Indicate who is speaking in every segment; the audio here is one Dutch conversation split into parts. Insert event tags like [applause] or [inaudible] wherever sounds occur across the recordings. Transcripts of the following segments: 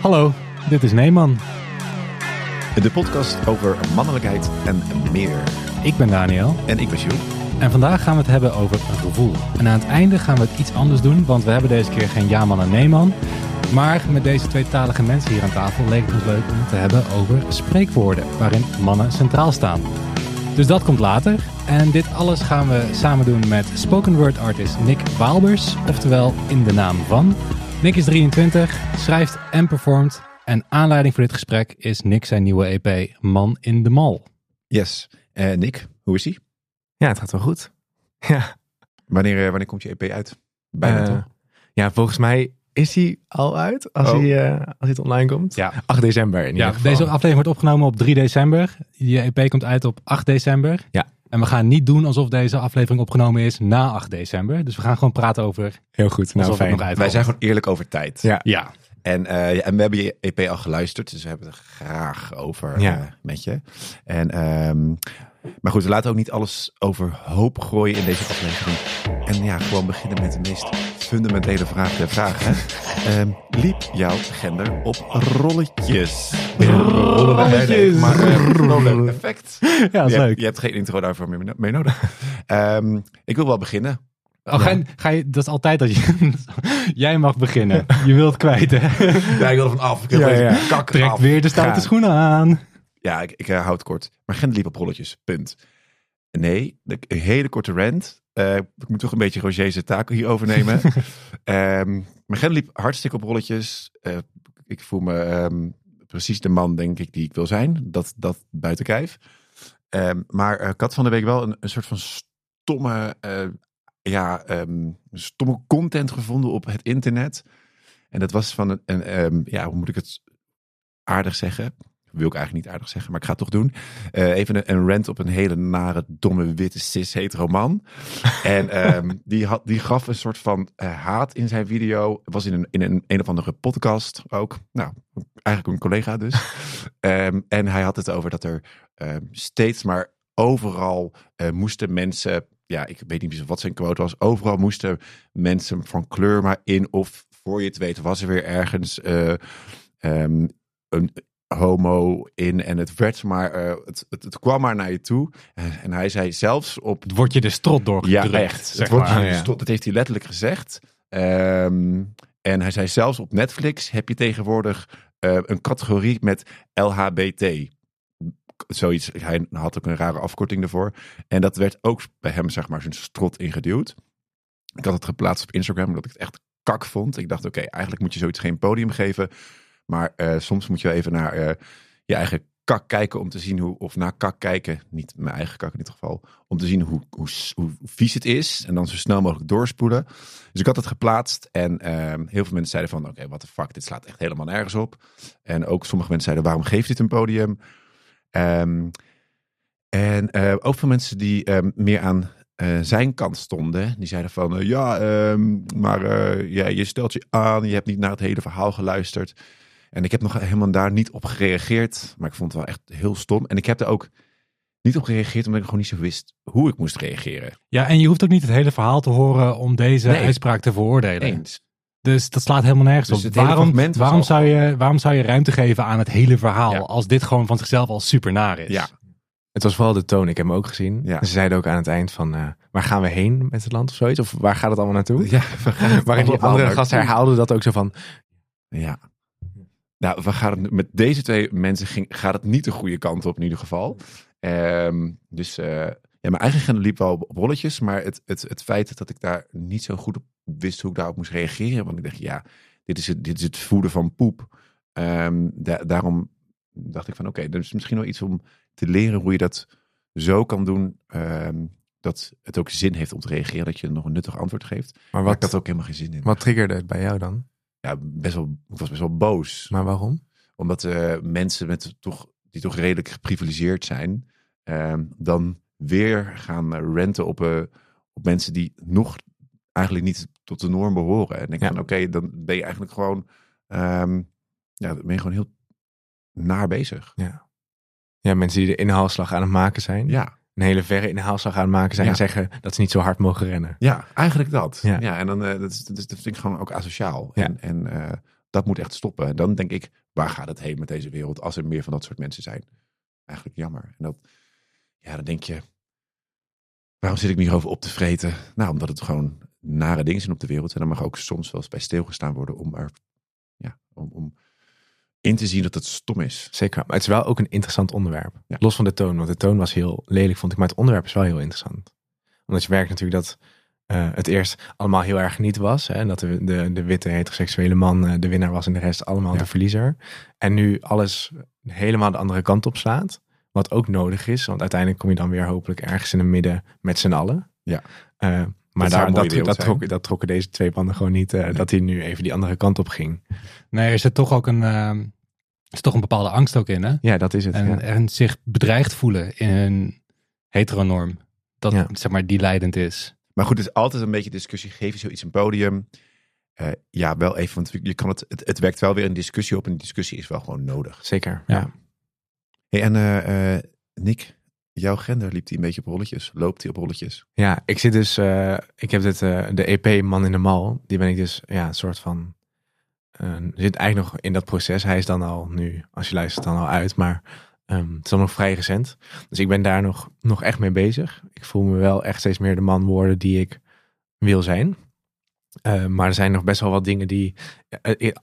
Speaker 1: Hallo, dit is Neeman.
Speaker 2: De podcast over mannelijkheid en meer.
Speaker 1: Ik ben Daniel
Speaker 2: En ik ben Jules.
Speaker 1: en vandaag gaan we het hebben over een gevoel. En aan het einde gaan we het iets anders doen, want we hebben deze keer geen ja-man en nee-man. Maar met deze tweetalige mensen hier aan tafel leek het ons leuk om het te hebben over spreekwoorden, waarin mannen centraal staan. Dus dat komt later. En dit alles gaan we samen doen met spoken word artist Nick Waalbers, oftewel in de naam van. Nick is 23, schrijft en performt. En aanleiding voor dit gesprek is Nick zijn nieuwe EP Man in de Mal.
Speaker 2: Yes. Eh Nick, hoe is ie?
Speaker 3: Ja, het gaat wel goed. [laughs] Ja,
Speaker 2: Wanneer, eh, wanneer komt je EP uit? Bijna
Speaker 3: Eh,
Speaker 2: toch?
Speaker 3: ja volgens mij is hij al uit als,
Speaker 2: Oh.
Speaker 3: hij, eh, als hij het online komt.
Speaker 1: Ja.
Speaker 3: 8 december in ieder
Speaker 1: Ja,
Speaker 3: geval.
Speaker 1: deze aflevering wordt opgenomen op 3 december. Je EP komt uit op 8 december.
Speaker 3: Ja.
Speaker 1: En we gaan niet doen alsof deze aflevering opgenomen is na 8 december. Dus we gaan gewoon praten over
Speaker 3: Heel goed. Nou, fijn.
Speaker 2: Wij zijn gewoon eerlijk over tijd.
Speaker 3: Ja.
Speaker 1: Ja,
Speaker 2: En, eh, ja, en we hebben je EP al geluisterd, dus we hebben het er graag over
Speaker 3: Ja.
Speaker 2: eh, met je. En, ehm, maar goed, we laten ook niet alles overhoop gooien in deze aflevering. En ja, gewoon beginnen met de meest fundamentele vraag der vragen. Ehm, liep jouw gender op rolletjes?
Speaker 1: Rolletjes.
Speaker 2: Maar eh, rollen effect.
Speaker 1: ja dat is
Speaker 2: je,
Speaker 1: leuk.
Speaker 2: Hebt, je hebt geen intro daarvoor meer mee nodig. Ehm, ik wil wel beginnen.
Speaker 1: Oh, ga, je- ga je, dat is altijd dat je... [laughs] Jij mag beginnen. Je wilt kwijt, hè?
Speaker 2: Ja, ik wil er van af. Ik wil
Speaker 3: Ja, ja.
Speaker 2: kak
Speaker 1: Trek
Speaker 2: af.
Speaker 1: weer de stoute schoenen aan.
Speaker 2: Ja, ik, ik eh, hou het kort. Maar op rolletjes. Punt. Nee, de, een hele korte rant. Eh, ik moet toch een beetje Roger's taken hier overnemen. [laughs] Ehm maar Gent liep hartstikke op rolletjes. Eh, ik voel me ehm, precies de man, denk ik, die ik wil zijn. Dat, dat buiten kijf. Ehm, maar ik had van de week wel een, een soort van stomme, ja, stomme content gevonden op het internet. En dat was van een, een ja, hoe moet ik het aardig zeggen? Wil ik eigenlijk niet aardig zeggen, maar ik ga het toch doen. Eh, even een, een rant op een hele nare, domme, witte, cis hetero man. [laughs] en ehm, die, had, die gaf een soort van eh, haat in zijn video. Het was in een, in een, een of andere podcast ook. Nou, eigenlijk een collega dus. [laughs] Ehm, en hij had het over dat er ehm, steeds maar overal eh, moesten mensen... Ja, ik weet niet wat zijn quote was. Overal moesten mensen van kleur maar in. Of voor je het weet was er weer ergens... een homo in en het werd maar, eh, het, het, het kwam maar naar je toe. En, en hij zei zelfs op...
Speaker 1: Het wordt je de strot doorgedrukt.
Speaker 2: Ja, echt.
Speaker 1: Zeg
Speaker 2: Het wordt
Speaker 1: maar.
Speaker 2: je
Speaker 3: ja.
Speaker 2: gestopt. Dat heeft hij letterlijk gezegd. Ehm, en hij zei zelfs op Netflix heb je tegenwoordig eh, een categorie met LHBT. Zoiets, hij had ook een rare afkorting ervoor. En dat werd ook bij hem, zeg maar, zijn strot ingeduwd. Ik had het geplaatst op Instagram, omdat ik het echt kak vond. Ik dacht, oké, eigenlijk moet je zoiets geen podium geven. Maar eh, soms moet je even naar eh, je eigen kak kijken om te zien hoe, of naar kak kijken, niet mijn eigen kak in dit geval, om te zien hoe, hoe, hoe vies het is en dan zo snel mogelijk doorspoelen. Dus ik had het geplaatst en ehm, heel veel mensen zeiden van, oké, what the fuck, dit slaat echt helemaal nergens op. En ook sommige mensen zeiden, waarom geeft dit een podium? Ehm, en eh, ook veel mensen die ehm, meer aan zijn kant stonden, die zeiden van, ja, maar ja, je stelt je aan, je hebt niet naar het hele verhaal geluisterd. En ik heb nog helemaal daar niet op gereageerd. Maar ik vond het wel echt heel stom. En ik heb er ook niet op gereageerd omdat ik gewoon niet zo wist hoe ik moest reageren.
Speaker 1: Ja, en je hoeft ook niet het hele verhaal te horen om deze
Speaker 2: Nee.
Speaker 1: uitspraak te veroordelen.
Speaker 2: Eens.
Speaker 1: Dus dat slaat helemaal nergens
Speaker 2: Dus
Speaker 1: op. Waarom, waarom,
Speaker 2: al-
Speaker 1: zou je, waarom zou je ruimte geven aan het hele verhaal
Speaker 2: Ja.
Speaker 1: als dit gewoon van zichzelf al super naar is?
Speaker 2: Ja.
Speaker 3: Het was vooral de toon. Ik heb hem ook gezien.
Speaker 2: Ja.
Speaker 3: Ze zeiden ook aan het eind van, eh, waar gaan we heen met het land of zoiets? Of waar gaat het allemaal naartoe?
Speaker 2: Ja, we gaan het
Speaker 3: Waarin die andere gast herhaalde dat ook zo van,
Speaker 2: Ja. Nou, we gaan het, met deze twee mensen ging, gaat het niet de goede kant op in ieder geval. Ehm, dus eh, ja, mijn eigen agenda liep wel op, op rolletjes. Maar het, het, het feit dat ik daar niet zo goed op wist hoe ik daarop moest reageren. Want ik dacht, ja, dit is het, dit is het voeden van poep. Ehm, da- daarom dacht ik van, oké, er is misschien wel iets om te leren hoe je dat zo kan doen. ehm, dat het ook zin heeft om te reageren. Dat je nog een nuttig antwoord geeft.
Speaker 3: maar
Speaker 2: Maar ik
Speaker 3: wat,
Speaker 2: had er ook helemaal geen zin in.
Speaker 3: wat triggerde het bij jou dan?
Speaker 2: Ja, best wel, ik was best wel boos
Speaker 3: Maar waarom?
Speaker 2: omdat eh, mensen met toch, die toch redelijk geprivilegeerd zijn, ehm, dan weer gaan renten op, eh, op mensen die nog eigenlijk niet tot de norm behoren. En ik
Speaker 3: Ja.
Speaker 2: van oké, dan ben je eigenlijk gewoon, ehm, ja, dan ben je gewoon heel naar bezig.
Speaker 3: Ja. Ja, mensen die de inhaalslag aan het maken zijn.
Speaker 2: Ja,
Speaker 3: Een hele verre inhaalslag aan het maken zijn.
Speaker 2: Ja.
Speaker 3: En zeggen dat ze niet zo hard mogen rennen.
Speaker 2: ja eigenlijk dat. Ja,
Speaker 3: Ja.
Speaker 2: en dan, eh, dat, is, dat, vind ik gewoon ook asociaal.
Speaker 3: Ja.
Speaker 2: En, en eh, dat moet echt stoppen. En dan denk ik, waar gaat het heen met deze wereld als er meer van dat soort mensen zijn? Eigenlijk jammer. En dat, ja, dan denk je, waarom zit ik me hierover op te vreten? Nou, omdat het gewoon nare dingen zijn op de wereld. En dan mag ook soms wel eens bij stilgestaan worden om er, ja, om, om in te zien dat het stom is.
Speaker 3: Zeker. Maar het is wel ook een interessant onderwerp.
Speaker 2: Ja.
Speaker 3: Los van de toon. Want de toon was heel lelijk, vond ik. Maar het onderwerp is wel heel interessant. Omdat je merkt natuurlijk dat eh, het eerst allemaal heel erg niet was. Hè? En dat de, de, de witte heteroseksuele man eh, de winnaar was en de rest allemaal
Speaker 2: Ja.
Speaker 3: de verliezer. En nu alles helemaal de andere kant op slaat. Wat ook nodig is. Want uiteindelijk kom je dan weer hopelijk ergens in het midden met z'n allen.
Speaker 2: Ja.
Speaker 3: Eh, maar daar, dat, dat, trok, dat trokken deze twee mannen gewoon niet. eh, Dat hij nu even die andere kant op ging.
Speaker 1: Nee, er zit toch ook een, ehm, is toch een bepaalde angst ook in, hè?
Speaker 3: Ja, dat is het.
Speaker 1: En,
Speaker 3: ja.
Speaker 1: en zich bedreigd voelen in hun heteronorm. Dat,
Speaker 3: Ja.
Speaker 1: zeg maar, die leidend is.
Speaker 2: Maar goed, het is altijd een beetje discussie. Geef je zoiets een podium? Eh, ja, wel even, want je kan het, het, het wekt wel weer een discussie op. En die discussie is wel gewoon nodig.
Speaker 3: Zeker.
Speaker 1: Ja.
Speaker 3: ja.
Speaker 2: Hey, en eh, eh, Nick, jouw gender liep die een beetje op rolletjes? Loopt die op rolletjes?
Speaker 3: Ja, ik zit dus, eh, ik heb dit, eh, de EP Man in de Mal, die ben ik dus, ja, een soort van, eh, zit eigenlijk nog in dat proces. Hij is dan al nu, als je luistert, dan al uit, maar ehm, het is dan nog vrij recent. Dus ik ben daar nog, nog echt mee bezig. Ik voel me wel echt steeds meer de man worden die ik wil zijn. Maar er zijn nog best wel wat dingen die,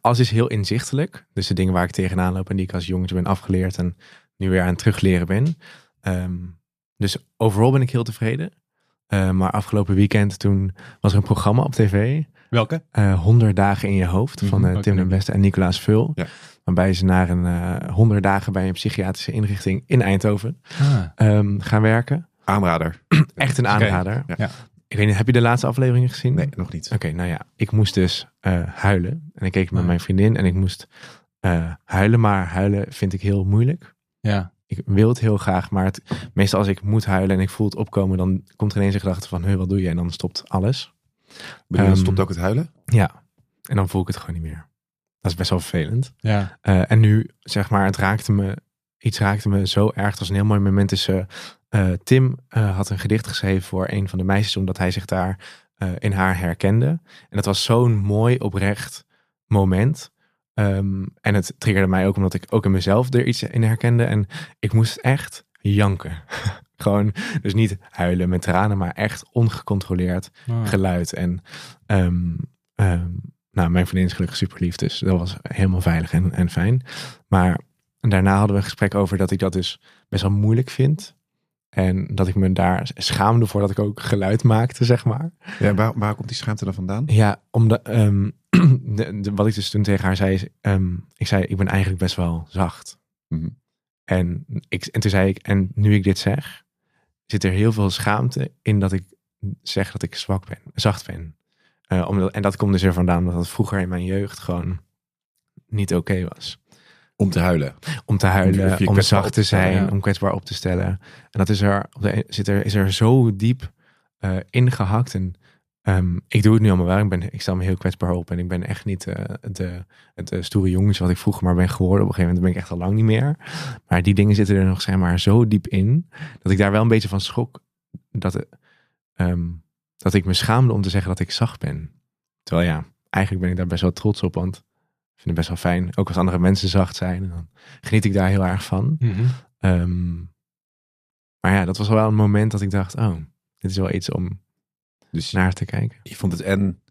Speaker 3: alles is heel inzichtelijk. Dus de dingen waar ik tegenaan loop en die ik als jongetje ben afgeleerd en nu weer aan het terugleren ben. Ehm, dus overal ben ik heel tevreden. Eh, maar afgelopen weekend toen was er een programma op tv.
Speaker 1: Welke?
Speaker 3: eh 100 dagen in je hoofd van
Speaker 1: Mhm,
Speaker 3: eh, Tim den. Beste en Nicolaas Vul.
Speaker 2: Ja.
Speaker 3: Waarbij ze naar een eh 100 dagen bij een psychiatrische inrichting in Eindhoven
Speaker 1: Ah,
Speaker 3: ehm, gaan werken.
Speaker 2: Aanrader. [clears throat]
Speaker 3: Echt een aanrader.
Speaker 2: Ja.
Speaker 1: Ja.
Speaker 3: Ik weet niet, heb je de laatste afleveringen gezien?
Speaker 2: Nee, nog niet.
Speaker 3: Oké, nou ja, ik moest dus eh, huilen. En ik keek met
Speaker 1: Ah.
Speaker 3: mijn vriendin en ik moest eh, huilen. Maar huilen vind ik heel moeilijk.
Speaker 1: ja.
Speaker 3: Ik wil het heel graag, maar het, meestal als ik moet huilen en ik voel het opkomen, dan komt er ineens een gedachte van, "Huh, wat doe je? En dan stopt alles.
Speaker 2: Bedoel, je,
Speaker 3: Ehm,
Speaker 2: stopt ook het huilen?
Speaker 3: Ja, en dan voel ik het gewoon niet meer. Dat is best wel vervelend.
Speaker 1: Ja.
Speaker 3: Eh, en nu, zeg maar, het raakte me, iets raakte me zo erg. Het was een heel mooi moment. Dus eh, Tim eh, had een gedicht geschreven voor een van de meisjes, omdat hij zich daar eh, in haar herkende. En dat was zo'n mooi, oprecht moment. Ehm, en het triggerde mij ook omdat ik ook in mezelf er iets in herkende. En ik moest echt janken. [laughs] Gewoon, dus niet huilen met tranen, maar echt ongecontroleerd
Speaker 1: Ah.
Speaker 3: geluid. En ehm, ehm, nou, mijn vriendin is gelukkig super lief, dus dat was helemaal veilig en, en fijn. Maar daarna hadden we een gesprek over dat ik dat dus best wel moeilijk vind. En dat ik me daar schaamde voor dat ik ook geluid maakte, zeg maar.
Speaker 2: Ja, waar, waar komt die schaamte dan vandaan?
Speaker 3: Ja, omdat ehm, [clears throat] de, de- wat ik dus toen tegen haar zei, is, ehm, ik zei, ik ben eigenlijk best wel zacht.
Speaker 2: Mhm.
Speaker 3: En, ik, en toen zei ik, en nu ik dit zeg, zit er heel veel schaamte in dat ik zeg dat ik zwak ben, zacht ben. Eh, omdat, en dat komt dus er vandaan dat het vroeger in mijn jeugd gewoon niet oké was.
Speaker 2: Om te huilen.
Speaker 3: Om te huilen, om zacht te zijn,
Speaker 1: ja.
Speaker 3: om kwetsbaar op te stellen. En dat is er, op de, zit er, is er zo diep eh, ingehakt. En ehm, ik doe het nu allemaal wel. Ik, ben, ik stel me heel kwetsbaar op. En ik ben echt niet eh, de, het eh, stoere jongetje wat ik vroeger maar ben geworden. Op een gegeven moment ben ik echt al lang niet meer. Maar die dingen zitten er nog zeg maar zo diep in. Dat ik daar wel een beetje van schrok. Dat, het, ehm, dat ik me schaamde om te zeggen dat ik zacht ben. Terwijl ja, eigenlijk ben ik daar best wel trots op. Want ik vind het best wel fijn. Ook als andere mensen zacht zijn. En dan geniet ik daar heel erg van.
Speaker 1: Mhm.
Speaker 3: Ehm, maar ja, dat was wel een moment dat ik dacht, oh, dit is wel iets om
Speaker 2: Dus
Speaker 3: naar te kijken.
Speaker 2: je vond het en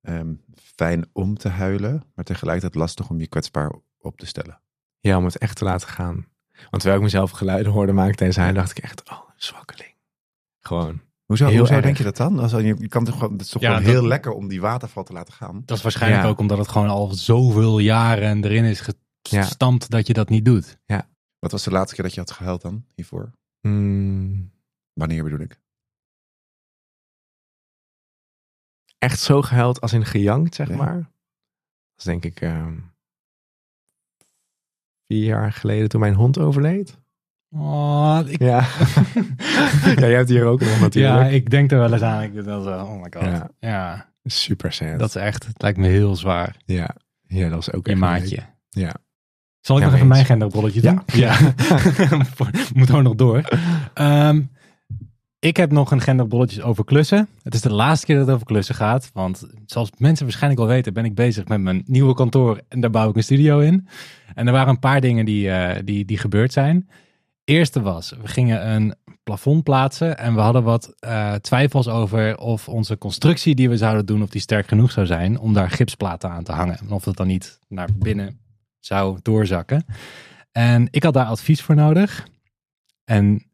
Speaker 2: ehm, fijn om te huilen, maar tegelijkertijd lastig om je kwetsbaar op te stellen.
Speaker 3: Ja, om het echt te laten gaan. Want terwijl ik mezelf geluiden hoorde maken tijdens hij, dacht ik echt, oh, zwakkeling. Gewoon.
Speaker 2: Hoezo,
Speaker 3: Heel
Speaker 2: hoezo
Speaker 3: erg.
Speaker 2: denk je dat dan? Als, je, je kan toch gewoon, het is toch
Speaker 1: Ja,
Speaker 2: gewoon
Speaker 1: dat-
Speaker 2: heel lekker om die waterval te laten gaan.
Speaker 1: Dat is waarschijnlijk
Speaker 3: Ja.
Speaker 1: ook omdat het gewoon al zoveel jaren erin is
Speaker 3: Ja.
Speaker 1: gestampt dat je dat niet doet.
Speaker 2: Wat was de laatste keer dat je had gehuild dan hiervoor?
Speaker 3: Mm,
Speaker 2: Wanneer bedoel ik?
Speaker 3: Echt zo gehuild als in gejankt, zeg
Speaker 2: Ja.
Speaker 3: maar. Dat is denk ik ehm, vier jaar geleden toen mijn hond overleed.
Speaker 1: Oh, ik,
Speaker 3: Ja. [laughs] ja, jij hebt hier ook nog
Speaker 1: ja,
Speaker 3: natuurlijk.
Speaker 1: ik denk er wel eens aan. Ik denk wel zo, oh my god.
Speaker 3: Ja.
Speaker 1: Ja,
Speaker 3: Super sad.
Speaker 1: dat is echt, het lijkt me heel zwaar.
Speaker 3: ja. ja, dat was ook echt
Speaker 1: maatje.
Speaker 3: leuk. Ja.
Speaker 1: Zal ik
Speaker 3: Ja,
Speaker 1: nog even mijn genderbolletje doen?
Speaker 3: Ja.
Speaker 1: ja. [laughs] [laughs] Moet ook nog door. Ehm, ik heb nog een agenda bolletjes over klussen. Het is de laatste keer dat het over klussen gaat. Want zoals mensen waarschijnlijk al weten, ben ik bezig met mijn nieuwe kantoor. En daar bouw ik een studio in. En er waren een paar dingen die, eh, die, die gebeurd zijn. Eerste was, we gingen een plafond plaatsen. En we hadden wat eh, twijfels over of onze constructie die we zouden doen, of die sterk genoeg zou zijn om daar gipsplaten aan te hangen. En of dat dan niet naar binnen zou doorzakken. En ik had daar advies voor nodig. En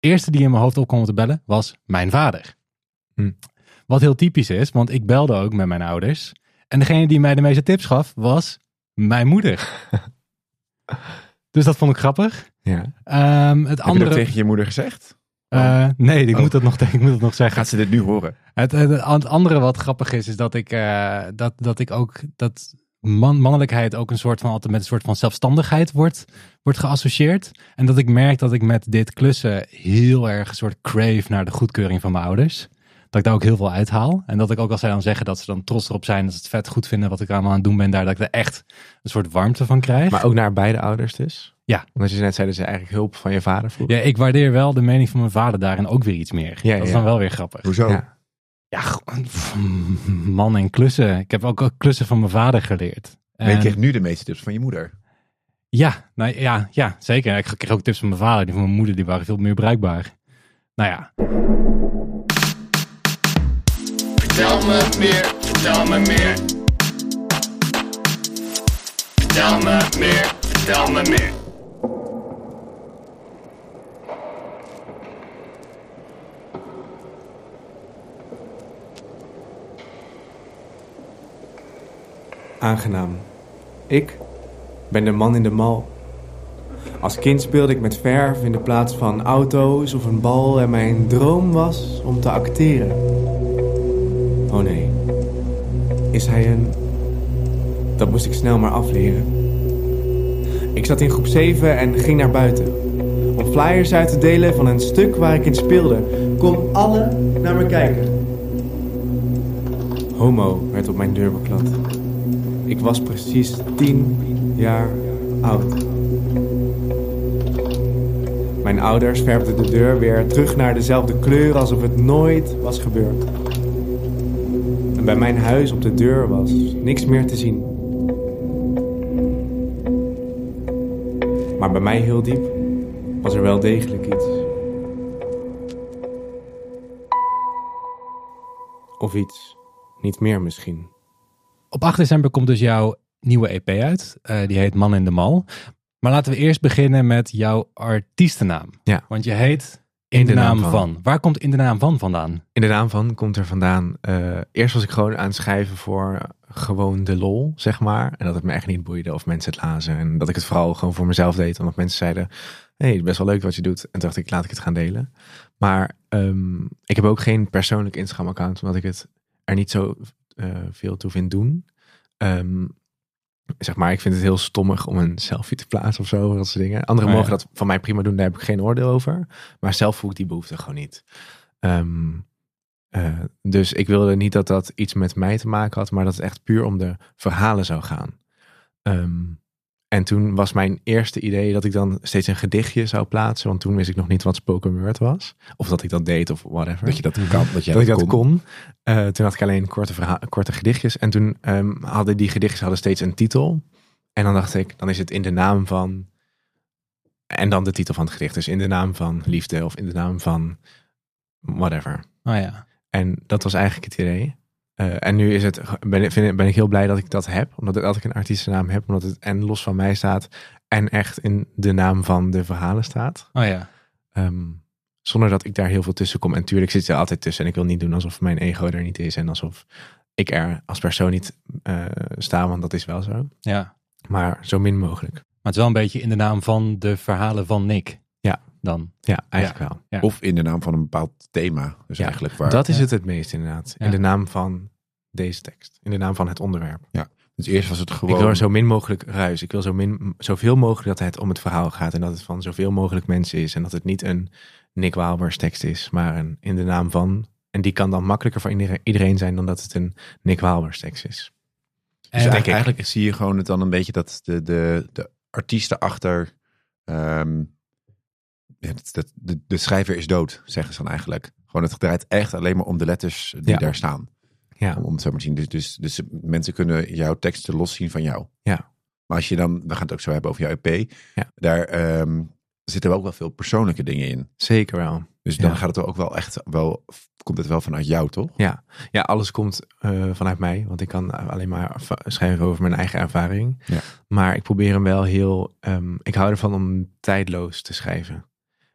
Speaker 1: eerste die in mijn hoofd opkwam te bellen was mijn vader.
Speaker 3: Hm.
Speaker 1: Wat heel typisch is, want ik belde ook met mijn ouders. En degene die mij de meeste tips gaf was mijn moeder. [laughs] dus dat vond ik grappig.
Speaker 3: Ja.
Speaker 1: Ehm, het
Speaker 2: Heb je
Speaker 1: andere.
Speaker 2: dat tegen je moeder gezegd?
Speaker 1: Eh, nee, ik,
Speaker 2: Oh.
Speaker 1: moet dat nog, ik moet het nog zeggen.
Speaker 2: Gaat ze dit nu horen?
Speaker 1: Het, het, het andere wat grappig is, is dat ik, eh, dat, dat ik ook dat man, mannelijkheid ook een soort van altijd met een soort van zelfstandigheid wordt, wordt geassocieerd. En dat ik merk dat ik met dit klussen heel erg een soort crave naar de goedkeuring van mijn ouders. Dat ik daar ook heel veel uithaal. En dat ik ook als zij dan zeggen dat ze dan trots erop zijn, dat ze het vet goed vinden wat ik allemaal aan het doen ben, daar dat ik er echt een soort warmte van krijg.
Speaker 3: Maar ook naar beide ouders dus?
Speaker 1: Ja.
Speaker 3: Omdat je net zei dat ze eigenlijk hulp van je vader vroeg.
Speaker 1: ja, ik waardeer wel de mening van mijn vader daarin ook weer iets meer.
Speaker 3: Ja,
Speaker 1: dat is
Speaker 3: ja.
Speaker 1: dan wel weer grappig.
Speaker 2: Hoezo?
Speaker 3: Ja.
Speaker 1: Ja, man en klussen. Ik heb ook, klussen van mijn vader geleerd.
Speaker 2: Maar je kreeg nu de meeste tips van je moeder.
Speaker 1: ja, nou, ja, ja, zeker. Ik kreeg ook tips van mijn vader. Die van mijn moeder die waren veel meer bruikbaar. Nou ja,
Speaker 4: Vertel me meer, vertel me meer. Vertel me meer, vertel me meer.
Speaker 3: Aangenaam. Ik ben de man in de mal. Als kind speelde ik met verf in de plaats van auto's of een bal en mijn droom was om te acteren. Oh nee. Is hij een... Dat moest ik snel maar afleren. Ik zat in groep 7 en ging naar buiten. Om flyers uit te delen van een stuk waar ik in speelde. Kom alle naar me kijken. Homo werd op mijn deur beklad. Ik was precies tien jaar oud. Mijn ouders verfden de deur weer terug naar dezelfde kleur alsof het nooit was gebeurd. En bij mijn huis op de deur was niks meer te zien. Maar bij mij heel diep was er wel degelijk iets. Of iets, niet meer misschien.
Speaker 1: Op 8 december komt dus jouw nieuwe EP uit. Eh, die heet Man in de Mal. Maar laten we eerst beginnen met jouw artiestennaam.
Speaker 3: Ja.
Speaker 1: Want je heet In, de, naam, van. Waar komt In de naam van vandaan?
Speaker 3: In de naam van komt er vandaan. eh, eerst was ik gewoon aan het schrijven voor gewoon de lol, zeg maar. En dat het me echt niet boeide of mensen het lazen. En dat ik het vooral gewoon voor mezelf deed. Omdat mensen zeiden: hey, het is best wel leuk wat je doet. En toen dacht ik: laat ik het gaan delen. Maar ehm, ik heb ook geen persoonlijk Instagram-account, omdat ik het er niet zo veel toe vind doen. Ehm, zeg maar, ik vind het heel stommig om een selfie te plaatsen of zo, dat soort dingen. Anderen
Speaker 1: Oh ja.
Speaker 3: mogen dat van mij prima doen, daar heb ik geen oordeel over. Maar zelf voel ik die behoefte gewoon niet. Ehm, eh, dus ik wilde niet dat dat iets met mij te maken had, maar dat het echt puur om de verhalen zou gaan. Ehm, en toen was mijn eerste idee dat ik dan steeds een gedichtje zou plaatsen, want toen wist ik nog niet wat spoken word was. Of dat ik dat deed of whatever
Speaker 2: Dat je dat kan. Dat, jij
Speaker 3: dat ik dat kon. Eh, toen had ik alleen korte, korte gedichtjes. En toen ehm, hadden die gedichtjes hadden steeds een titel. En dan dacht ik, dan is het in de naam van... En dan de titel van het gedicht. Dus in de naam van liefde of in de naam van whatever.
Speaker 1: Oh ja.
Speaker 3: En dat was eigenlijk het idee. Eh, en nu is het, ben, ik- vind, ben ik heel blij dat ik dat heb. Omdat ik, dat ik een artiestennaam heb. Omdat het en los van mij staat. En echt in de naam van de verhalen staat.
Speaker 1: Oh ja.
Speaker 3: Ehm, zonder dat ik daar heel veel tussen kom. En tuurlijk zit er altijd tussen. En ik wil niet doen alsof mijn ego er niet is. En alsof ik er als persoon niet eh, sta. Want dat is wel zo.
Speaker 1: Ja.
Speaker 3: Maar zo min mogelijk.
Speaker 1: Maar het is wel een beetje in de naam van de verhalen van Nick.
Speaker 3: Ja.
Speaker 1: Dan.
Speaker 3: Ja, eigenlijk wel.
Speaker 1: Ja.
Speaker 2: Of in de naam van een bepaald thema. Dus
Speaker 3: Ja,
Speaker 2: eigenlijk waar.
Speaker 3: Dat is
Speaker 1: Ja.
Speaker 3: het het meest inderdaad.
Speaker 1: Ja.
Speaker 3: In de naam van deze tekst. In de naam van het onderwerp.
Speaker 2: Dus eerst was het gewoon.
Speaker 3: Ik wil zo min mogelijk ruis. Ik wil zo min, zoveel mogelijk dat het om het verhaal gaat. En dat het van zoveel mogelijk mensen is. En dat het niet een Nick Waalbers tekst is. Maar een in de naam van. En die kan dan makkelijker voor iedereen- zijn dan dat het een Nick Waalbers tekst is.
Speaker 2: Dus
Speaker 1: En-
Speaker 2: eigenlijk, eigenlijk zie je gewoon het dan een beetje dat de, de, de artiesten achter ehm, ja, de, de schrijver is dood, zeggen ze dan eigenlijk. Gewoon het draait echt alleen maar om de letters die
Speaker 3: Ja.
Speaker 2: daar staan.
Speaker 3: Ja.
Speaker 2: Om, het zo maar te zien. Dus, dus, dus mensen kunnen jouw teksten loszien van jou.
Speaker 3: Ja.
Speaker 2: Maar als je dan, we gaan het ook zo hebben over jouw EP.
Speaker 3: Ja.
Speaker 2: Daar ehm, zitten ook wel veel persoonlijke dingen in.
Speaker 3: Zeker wel.
Speaker 2: Dus dan
Speaker 3: Ja.
Speaker 2: gaat het ook wel echt wel, komt het wel vanuit jou, toch?
Speaker 3: Ja, ja alles komt eh, vanuit mij. Want ik kan alleen maar schrijven over mijn eigen ervaring.
Speaker 2: Ja.
Speaker 3: Maar ik probeer hem wel heel... ehm, ik hou ervan om tijdloos te schrijven.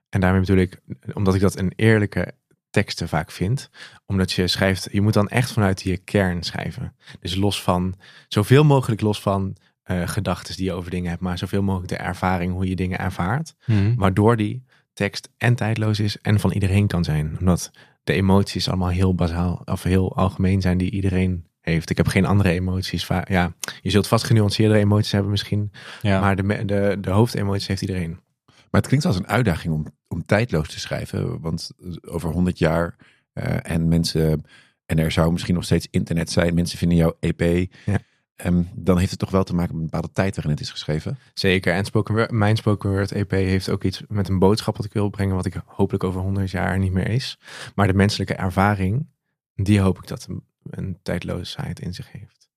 Speaker 3: En daarmee bedoel ik, omdat ik dat een eerlijke teksten vaak vind. Omdat je schrijft, je moet dan echt vanuit je kern schrijven. Dus los van, zoveel mogelijk los van eh gedachten die je over dingen hebt. Maar zoveel mogelijk de ervaring, hoe je dingen ervaart. Waardoor die tekst en tijdloos is en van iedereen kan zijn. Omdat de emoties allemaal heel bazaal of heel algemeen zijn die iedereen heeft. Ik heb geen andere emoties. Ja, je zult vast genuanceerdere emoties hebben misschien.
Speaker 1: Ja.
Speaker 3: Maar de, de, de hoofdemoties heeft iedereen.
Speaker 2: Maar het klinkt als een uitdaging om, om tijdloos te schrijven. Want over 100 jaar eh, en mensen, en er zou misschien nog steeds internet zijn, mensen vinden jouw EP.
Speaker 3: Ja.
Speaker 2: Ehm, dan heeft het toch wel te maken met een bepaalde tijd waarin het is geschreven.
Speaker 3: Zeker. En spoken word, mijn spoken word EP heeft ook iets met een boodschap wat ik wil brengen. Wat ik hopelijk over 100 jaar niet meer is. Maar de menselijke ervaring, die hoop ik dat een, een tijdloosheid in zich heeft.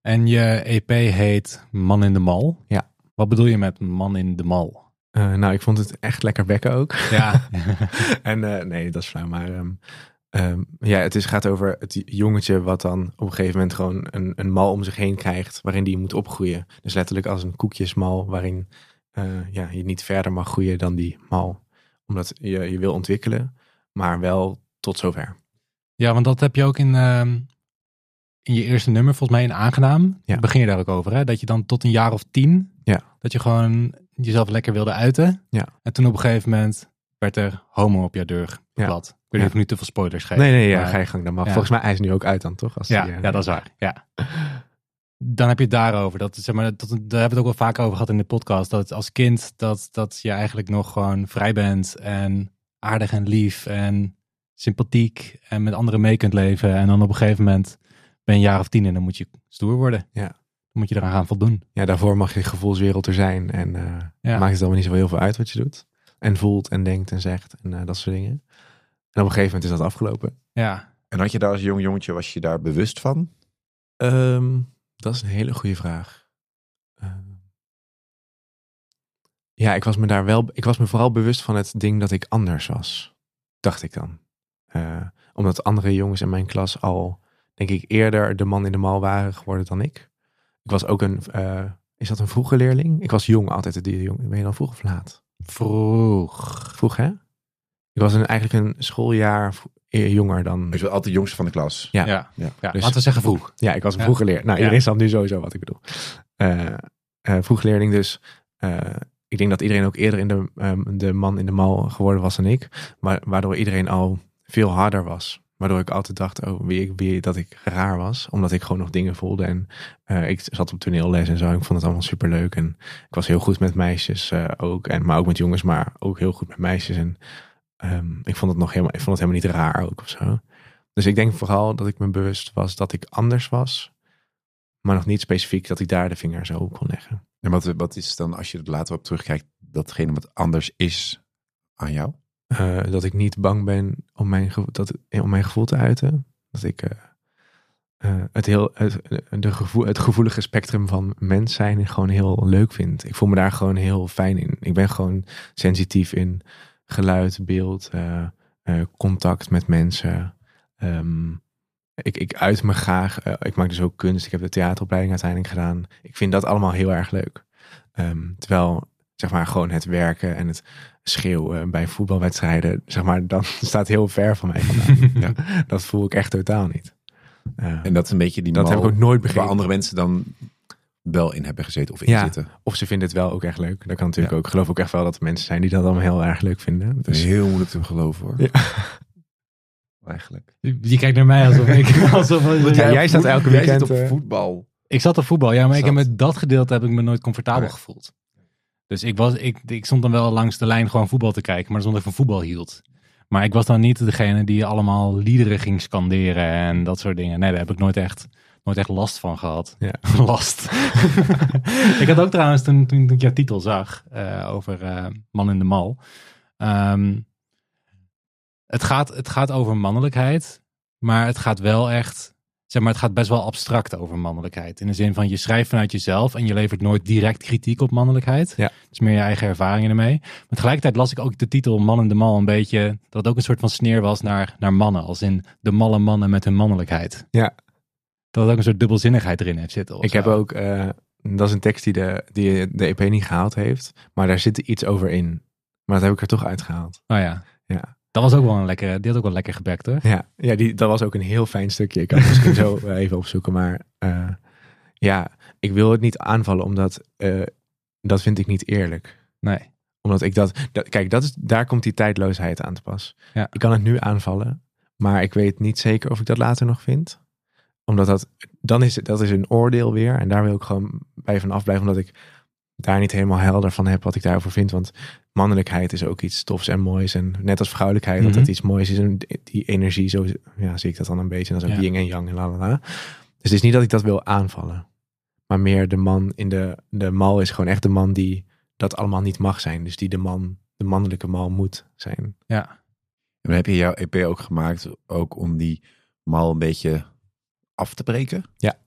Speaker 1: En je EP heet Man in de Mal.
Speaker 3: Ja.
Speaker 1: Wat bedoel je met Man in de Mal?
Speaker 3: Eh, nou, ik vond het echt lekker bekken ook.
Speaker 1: Ja. [laughs]
Speaker 3: en eh, nee, dat is flauw. Maar ehm, ehm, ja, het is, gaat over het jongetje wat dan op een gegeven moment gewoon een, een mal om zich heen krijgt. Waarin die moet opgroeien. Dus letterlijk als een koekjesmal waarin eh, ja, je niet verder mag groeien dan die mal. Omdat je je wil ontwikkelen, maar wel tot zover.
Speaker 1: ja, want dat heb je ook in, ehm, in je eerste nummer, volgens mij in Aangenaam.
Speaker 3: Ja.
Speaker 1: Begin je daar ook over, hè? Dat je dan tot een jaar of tien,
Speaker 3: Ja.
Speaker 1: dat je gewoon jezelf lekker wilde uiten.
Speaker 3: Ja.
Speaker 1: En toen op een gegeven moment werd er homo op jouw deur geklad. Ik weet niet
Speaker 3: Ja.
Speaker 1: of ik nu te veel spoilers geef.
Speaker 3: Nee, nee, ja,
Speaker 1: maar-
Speaker 3: ga je gang dan. Maar
Speaker 1: Ja.
Speaker 3: volgens mij is nu ook uit dan, toch? Als
Speaker 1: Ja,
Speaker 3: die, eh,
Speaker 1: ja, dat is waar. Ja. [laughs] Dan heb je het daarover. Dat, zeg maar, dat, daar hebben we het ook wel vaak over gehad in de podcast. Dat als kind dat, dat je eigenlijk nog gewoon vrij bent en aardig en lief en sympathiek en met anderen mee kunt leven. En dan op een gegeven moment ben je een jaar of tien en dan moet je stoer worden.
Speaker 3: Ja.
Speaker 1: Moet je eraan gaan voldoen.
Speaker 3: Ja, daarvoor mag je gevoelswereld er zijn. En eh,
Speaker 1: Ja.
Speaker 3: maakt het allemaal niet zo heel veel uit wat je doet. En voelt en denkt en zegt en eh, dat soort dingen. En op een gegeven moment is dat afgelopen.
Speaker 1: Ja.
Speaker 2: En had je daar als jong jongetje, was je daar bewust van?
Speaker 3: Ehm, dat is een hele goede vraag. Ehm, ja, ik was me daar wel. Ik was me vooral bewust van het ding dat ik anders was. Dacht ik dan. Eh, omdat andere jongens in mijn klas al, denk ik, eerder de man in de mal waren geworden dan ik. Ik was ook een. eh, is dat een vroege leerling? Ik was jong altijd. Die jong. Ben je dan vroeg of laat?
Speaker 1: Vroeg.
Speaker 3: Vroeg, hè? Ik was een, eigenlijk een schooljaar eh, jonger dan.
Speaker 2: Je was altijd de jongste van de klas.
Speaker 3: Ja.
Speaker 1: Ja.
Speaker 2: Ja.
Speaker 1: Ja,
Speaker 3: Dus-
Speaker 1: laten we zeggen vroeg.
Speaker 3: Ja, ik was een
Speaker 1: Ja.
Speaker 3: vroege leerling. Nou,
Speaker 1: Ja.
Speaker 3: iedereen snapt nu sowieso wat ik bedoel. Eh eh, vroege leerling dus. eh, ik denk dat iedereen ook eerder in de, ehm, de man in de mal geworden was dan ik. Maar, waardoor iedereen al veel harder was. Waardoor ik altijd dacht, oh, ik- wie, dat ik raar was. Omdat ik gewoon nog dingen voelde. En eh, ik zat op toneelles en zo. Ik vond het allemaal super leuk. En ik was heel goed met meisjes eh, ook. En, maar ook met jongens, maar ook heel goed met meisjes. En ehm, ik vond het nog helemaal, ik vond het helemaal niet raar ook of zo. Dus ik denk vooral dat ik me bewust was dat ik anders was. Maar nog niet specifiek dat ik daar de vinger zo op kon leggen.
Speaker 2: En wat, wat is dan, als je er later op terugkijkt, datgene wat anders is aan jou?
Speaker 3: Eh, dat ik niet bang ben om mijn, dat, om mijn gevoel te uiten. Dat ik eh, eh, het, heel, het, de gevoel, het gevoelige spectrum van mens zijn gewoon heel leuk vind. Ik voel me daar gewoon heel fijn in. Ik ben gewoon sensitief in geluid, beeld, eh, eh, contact met mensen. Ehm, ik, ik uit me graag. Eh, ik maak dus ook kunst. Ik heb de theateropleiding uiteindelijk gedaan. Ik vind dat allemaal heel erg leuk. Ehm, terwijl, zeg maar, gewoon het werken en het schreeuwen bij voetbalwedstrijden, zeg maar, dat [laughs] staat heel ver van mij vandaan. [laughs]
Speaker 2: Ja.
Speaker 3: Dat voel ik echt totaal niet. Eh,
Speaker 2: En dat is een beetje die
Speaker 3: dat
Speaker 2: mal
Speaker 3: heb ik ook nooit
Speaker 2: waar
Speaker 3: begrepen.
Speaker 2: andere mensen dan wel in hebben gezeten of in
Speaker 3: Ja.
Speaker 2: zitten.
Speaker 3: Of ze vinden het wel ook echt leuk. Dat kan natuurlijk
Speaker 2: Ja.
Speaker 3: ook. Ik geloof ook echt wel dat er mensen zijn die dat allemaal heel erg leuk vinden.
Speaker 2: Dat is
Speaker 3: Dus
Speaker 2: heel moeilijk te geloven hoor.
Speaker 3: Ja. [laughs]
Speaker 2: Eigenlijk.
Speaker 1: Je kijkt naar mij alsof ik... Alsof,
Speaker 3: Ja, jij staat elke
Speaker 2: Jij
Speaker 3: weekend,
Speaker 2: zit op
Speaker 3: eh,
Speaker 2: voetbal.
Speaker 1: Ik zat op voetbal, ja, maar ik heb met dat gedeelte heb ik me nooit comfortabel gevoeld. Dus ik, was, ik, ik stond dan wel langs de lijn gewoon voetbal te kijken, maar zonder ik van voetbal hield. Maar ik was dan niet degene die allemaal liederen ging scanderen en dat soort dingen. Nee, daar heb ik nooit echt, nooit echt last van gehad.
Speaker 3: Ja. [laughs]
Speaker 1: last. [laughs] ik had ook trouwens, toen, toen ik jouw titel zag eh, over eh, Man in de Mal, Ehm, het, gaat, het gaat over mannelijkheid, maar het gaat wel echt, zeg maar, het gaat best wel abstract over mannelijkheid. In de zin van je schrijft vanuit jezelf en je levert nooit direct kritiek op mannelijkheid.
Speaker 3: Ja.
Speaker 1: Het is meer je eigen ervaringen ermee. Maar tegelijkertijd las ik ook de titel Man in de Mal een beetje, dat het ook een soort van sneer was naar, naar mannen. Als in de malle mannen met hun mannelijkheid.
Speaker 3: Ja.
Speaker 1: Dat het ook een soort dubbelzinnigheid erin heeft zitten.
Speaker 3: Ik heb ook, eh, dat is een tekst die de, die de EP niet gehaald heeft. Maar daar zit iets over in. Maar dat heb ik er toch uitgehaald.
Speaker 1: Oh ja.
Speaker 3: Ja.
Speaker 1: Dat was ook wel een lekkere, die had ook wel lekker gebekt hoor.
Speaker 3: Ja, ja die, dat was ook een heel fijn stukje. Ik kan het misschien zo eh, even opzoeken. Maar eh, ja, ik wil het niet aanvallen omdat eh, dat vind ik niet eerlijk.
Speaker 1: Nee.
Speaker 3: Omdat ik dat, dat kijk, dat is, daar komt die tijdloosheid aan te pas.
Speaker 1: Ja.
Speaker 3: Ik kan het nu aanvallen, maar ik weet niet zeker of ik dat later nog vind. Omdat dat, dan is het, dat is een oordeel weer. En daar wil ik gewoon bij van afblijven, omdat ik daar niet helemaal helder van heb wat ik daarover vind. Want mannelijkheid is ook iets tofs en moois. En net als vrouwelijkheid, dat
Speaker 1: Mhm.
Speaker 3: het iets moois is. En die energie, zo ja, zie ik dat dan een beetje. En dat is ook
Speaker 1: Ja.
Speaker 3: yin en yang en la la la. Dus het is niet dat ik dat wil aanvallen. Maar meer de man in de, de mal is gewoon echt de man die dat allemaal niet mag zijn. Dus die de man, de mannelijke mal moet zijn.
Speaker 1: Ja.
Speaker 2: En heb je jouw EP ook gemaakt, ook om die mal een beetje af te breken.
Speaker 3: Ja.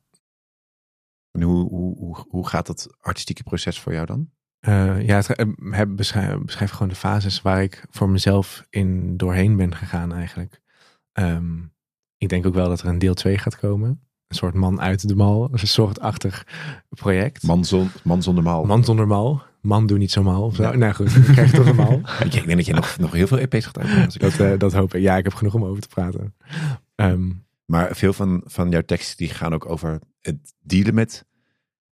Speaker 2: En hoe, hoe, hoe, hoe gaat dat artistieke proces voor jou dan?
Speaker 3: Eh, ja, het, eh, heb, beschrijf, beschrijf gewoon de fases waar ik voor mezelf in doorheen ben gegaan eigenlijk. Ehm, ik denk ook wel dat er een deel 2 gaat komen. Een soort man uit de mal. Een soortachtig project.
Speaker 2: Man, zon, man zonder mal.
Speaker 3: Man zonder mal. Man doe niet zo mal. Of zo.
Speaker 2: Ja.
Speaker 3: Nou goed, dan krijg je toch een mal. [laughs]
Speaker 2: Ik denk dat je nog, nog heel veel EP's gaat uitbrengen.
Speaker 3: Dat, eh, dat hoop ik. Ja, ik heb genoeg om over te praten. Ehm,
Speaker 2: Maar veel van, van jouw teksten die gaan ook over het dealen met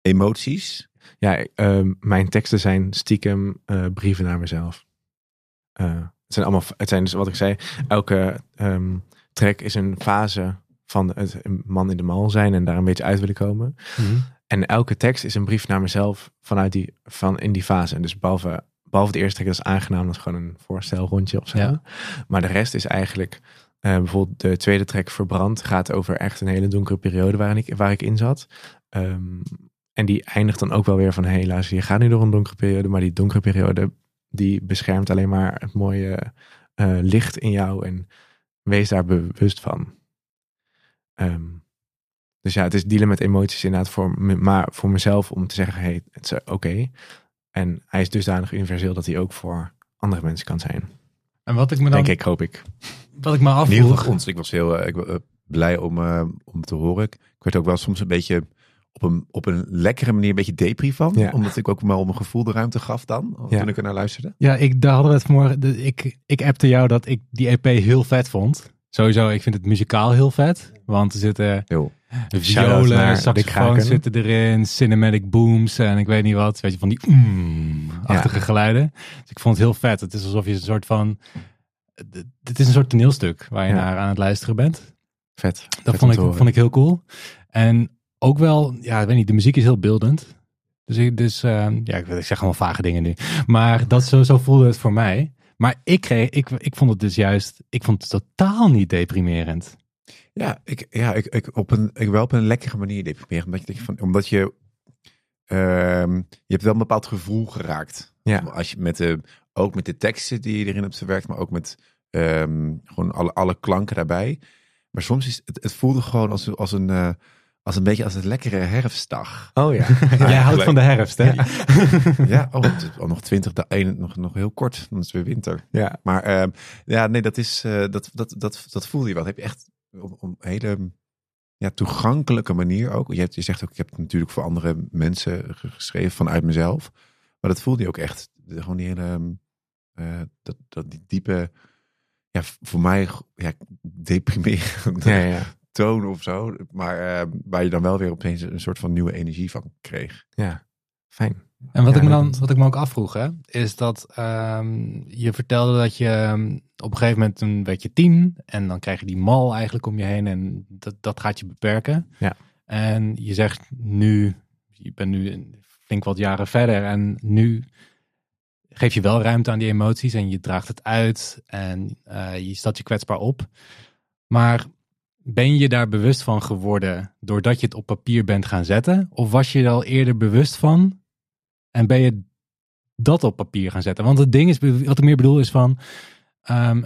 Speaker 2: emoties.
Speaker 3: Ja, ehm, mijn teksten zijn stiekem eh, brieven naar mezelf. Eh, het zijn allemaal, het zijn dus wat ik zei, elke ehm, track is een fase van het man in de mal zijn en daar een beetje uit willen komen. En elke tekst is een brief naar mezelf vanuit die, van in die fase. En dus behalve, behalve de eerste track, dat is aangenaam, dat is gewoon een voorstelrondje of zo.
Speaker 1: Ja.
Speaker 3: Maar de rest is eigenlijk, eh, bijvoorbeeld de tweede track Verbrand gaat over echt een hele donkere periode waarin ik, waar ik in zat. Ehm, en die eindigt dan ook wel weer van, hé luister, je gaat nu door een donkere periode, maar die donkere periode, die beschermt alleen maar het mooie eh, licht in jou en wees daar bewust van. Ehm, dus ja, het is dealen met emoties inderdaad voor me, maar voor mezelf om te zeggen, hey, het is oké. En hij is dusdanig universeel dat hij ook voor andere mensen kan zijn.
Speaker 1: En wat ik me dan,
Speaker 3: Denk ik, hoop ik.
Speaker 1: wat ik me afvroeg,
Speaker 2: ons. Ik was heel eh, ik, was, eh, blij om, eh, om te horen. Ik werd ook wel soms een beetje op een, op een lekkere manier een beetje depri van.
Speaker 3: Ja.
Speaker 2: Omdat ik ook wel mijn gevoel de ruimte gaf dan.
Speaker 3: Ja.
Speaker 2: Toen ik er naar luisterde.
Speaker 1: Ja, ik, daar hadden we het vanmorgen. ik, ik appte jou dat ik die EP heel vet vond. Sowieso, ik vind het muzikaal heel vet. Want er zitten.
Speaker 3: Shout-out
Speaker 1: violen, saxofoons zitten erin, cinematic booms en ik weet niet wat. Weet je, van die mm-achtige geluiden. Dus ik vond het heel vet. Het is alsof je een soort van... Het is een soort toneelstuk waar je naar aan het luisteren bent.
Speaker 3: Vet.
Speaker 1: Dat vond ik, vond ik heel cool. En ook wel, ja, ik weet niet, de muziek is heel beeldend. Dus ik, dus, eh, ja, ik, ik zeg allemaal vage dingen nu. Maar dat zo, zo voelde het voor mij. Maar ik kreeg, ik, ik vond het dus juist, ik vond het totaal niet deprimerend.
Speaker 2: Ja, ik, ja ik, ik, op een, ik wel op een lekkere manier deprimerend. Omdat je, van, omdat je, ehm, je hebt wel een bepaald gevoel geraakt.
Speaker 3: Ja.
Speaker 2: Als je met de, ook met de teksten die je erin hebt verwerkt, maar ook met ehm, gewoon alle, alle klanken daarbij. Maar soms is het, het voelde gewoon als, als een, eh, als een beetje als een lekkere herfstdag.
Speaker 3: Oh ja. [laughs]
Speaker 1: Jij houdt van de herfst, hè?
Speaker 2: Ja, [laughs] oh, het is al nog twintig, nog, nog heel kort, dan is het weer winter.
Speaker 3: ja.
Speaker 2: Maar ehm, ja, nee, dat is eh, dat, dat, dat, dat voelde je wel. Dat heb je echt op, een hele ja, toegankelijke manier ook. Je, hebt, je zegt ook, ik heb het natuurlijk voor andere mensen ge- geschreven vanuit mezelf. Maar dat voelde je ook echt. De- Gewoon die hele, ehm, eh, dat, dat die diepe, ja, voor mij ja, deprimerende
Speaker 3: Ja, ja.
Speaker 2: Toon of zo. Maar eh, waar je dan wel weer opeens een soort van nieuwe energie van kreeg.
Speaker 3: ja. Fijn.
Speaker 1: En wat,
Speaker 3: Ja,
Speaker 1: ik me dan, wat ik me ook afvroeg, hè, is dat ehm, je vertelde dat je ehm, op een gegeven moment toen werd je tien en dan krijg je die mal eigenlijk om je heen en dat, dat gaat je beperken.
Speaker 3: Ja.
Speaker 1: En je zegt nu, je bent nu een- flink wat jaren verder en nu geef je wel ruimte aan die emoties en je draagt het uit en eh, je stelt je kwetsbaar op. Maar ben je daar bewust van geworden doordat je het op papier bent gaan zetten? Of was je er al eerder bewust van en ben je dat op papier gaan zetten. Want het ding is, wat ik meer bedoel is van, ehm,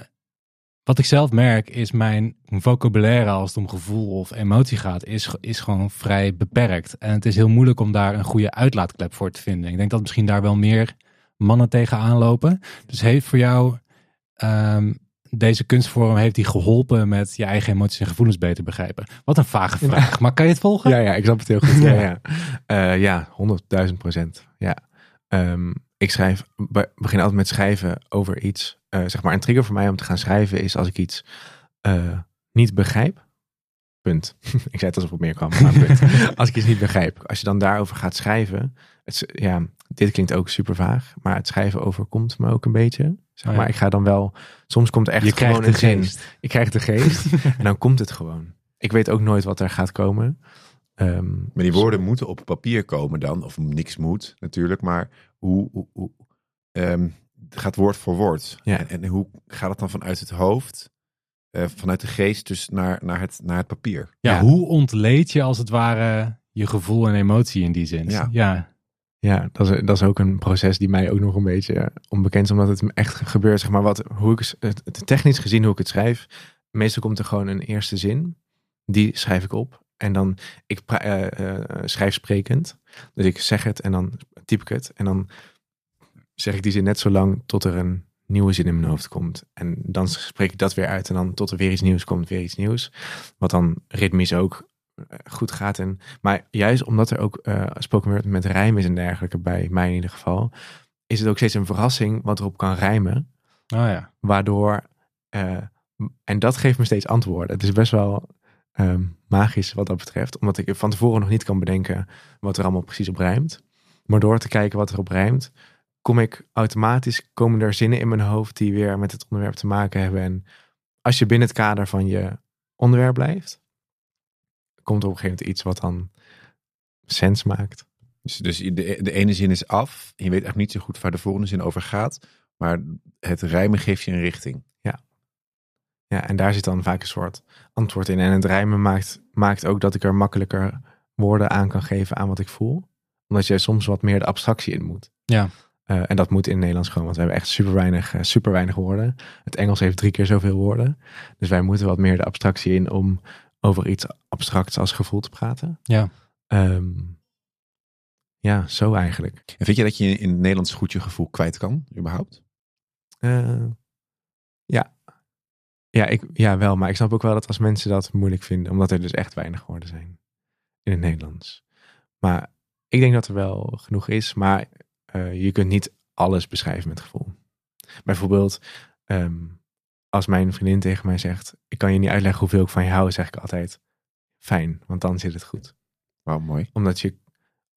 Speaker 1: wat ik zelf merk is mijn vocabulaire als het om gevoel of emotie gaat, is, is gewoon vrij beperkt. En het is heel moeilijk om daar een goede uitlaatklep voor te vinden. Ik denk dat misschien daar wel meer mannen tegenaan lopen. Dus heeft voor jou ehm, deze kunstvorm heeft die geholpen met je eigen emoties en gevoelens beter begrijpen? Wat een vage vraag, maar kan je het volgen?
Speaker 3: Ja, ja, ik snap het heel goed. [laughs] Ja, ja. Eh, ja 100.000 procent. Ja. Ehm, ik schrijf, be- begin altijd met schrijven over iets. Eh, zeg maar, een trigger voor mij om te gaan schrijven is als ik iets eh, niet begrijp. Punt. [laughs] ik zei het alsof het meer kwam. Maar punt. [laughs] als ik iets niet begrijp. Als je dan daarover gaat schrijven. Het, ja, dit klinkt ook super vaag. Maar het schrijven overkomt me ook een beetje. Zeg
Speaker 1: Oh ja.
Speaker 3: maar, ik ga dan wel. Soms komt echt
Speaker 1: je
Speaker 3: gewoon
Speaker 1: krijgt de
Speaker 3: een zin.
Speaker 1: geest.
Speaker 3: Ik krijg de geest. [laughs] en dan komt het gewoon. Ik weet ook nooit wat er gaat komen. Ehm,
Speaker 2: Maar die woorden moeten op papier komen dan. Of niks moet natuurlijk. Maar hoe, hoe, hoe ehm, het gaat woord voor woord.
Speaker 3: Ja.
Speaker 2: En, en hoe gaat het dan vanuit het hoofd, eh, vanuit de geest, dus naar, naar, het, naar het papier?
Speaker 1: Ja,
Speaker 3: Ja.
Speaker 1: hoe ontleed je als het ware je gevoel en emotie in die zin?
Speaker 2: Ja.
Speaker 1: ja.
Speaker 3: Ja, dat is, dat is ook een proces die mij ook nog een beetje onbekend is, omdat het echt gebeurt. Zeg maar, wat, hoe ik, het, technisch gezien hoe ik het schrijf, meestal komt er gewoon een eerste zin, die schrijf ik op. En dan, ik eh, eh, schrijf sprekend, dus ik zeg het en dan typ ik het. En dan zeg ik die zin net zo lang tot er een nieuwe zin in mijn hoofd komt. En dan spreek ik dat weer uit en dan tot er weer iets nieuws komt, weer iets nieuws. Wat dan ritmisch ook goed gaat. En, maar juist omdat er ook eh spoken word met rijm is en dergelijke, bij mij in ieder geval, is het ook steeds een verrassing wat erop kan rijmen.
Speaker 1: Oh ja.
Speaker 3: Waardoor, eh, en dat geeft me steeds antwoorden. Het is best wel ehm, magisch wat dat betreft. Omdat ik van tevoren nog niet kan bedenken wat er allemaal precies op rijmt. Maar door te kijken wat er op rijmt, kom ik automatisch, komen er zinnen in mijn hoofd die weer met het onderwerp te maken hebben. En als je binnen het kader van je onderwerp blijft, komt er op een gegeven moment iets wat dan sens maakt.
Speaker 2: Dus, dus de, de ene zin is af. En je weet eigenlijk niet zo goed waar de volgende zin over gaat. Maar het rijmen geeft je een richting.
Speaker 3: Ja, en daar zit dan vaak een soort antwoord in. En het rijmen maakt, maakt ook dat ik er makkelijker woorden aan kan geven aan wat ik voel. Omdat je soms wat meer de abstractie in moet.
Speaker 1: Ja.
Speaker 3: Eh, en dat moet in het Nederlands gewoon, want we hebben echt super weinig, eh, super weinig woorden. Het Engels heeft drie keer zoveel woorden. Dus wij moeten wat meer de abstractie in om over iets abstracts als gevoel te praten.
Speaker 1: Ja.
Speaker 3: Ehm, ja, zo eigenlijk.
Speaker 2: En vind je dat je in het Nederlands goed je gevoel kwijt kan, überhaupt?
Speaker 3: Eh, ja. Ja, ik, ja, wel. Maar ik snap ook wel dat als mensen dat moeilijk vinden. Omdat er dus echt weinig woorden zijn in het Nederlands. Maar ik denk dat er wel genoeg is. Maar eh, je kunt niet alles beschrijven met gevoel. Bijvoorbeeld, ehm, als mijn vriendin tegen mij zegt... Ik kan je niet uitleggen hoeveel ik van je hou, zeg ik altijd... Fijn, want dan zit het goed.
Speaker 2: Wauw, mooi.
Speaker 3: Omdat je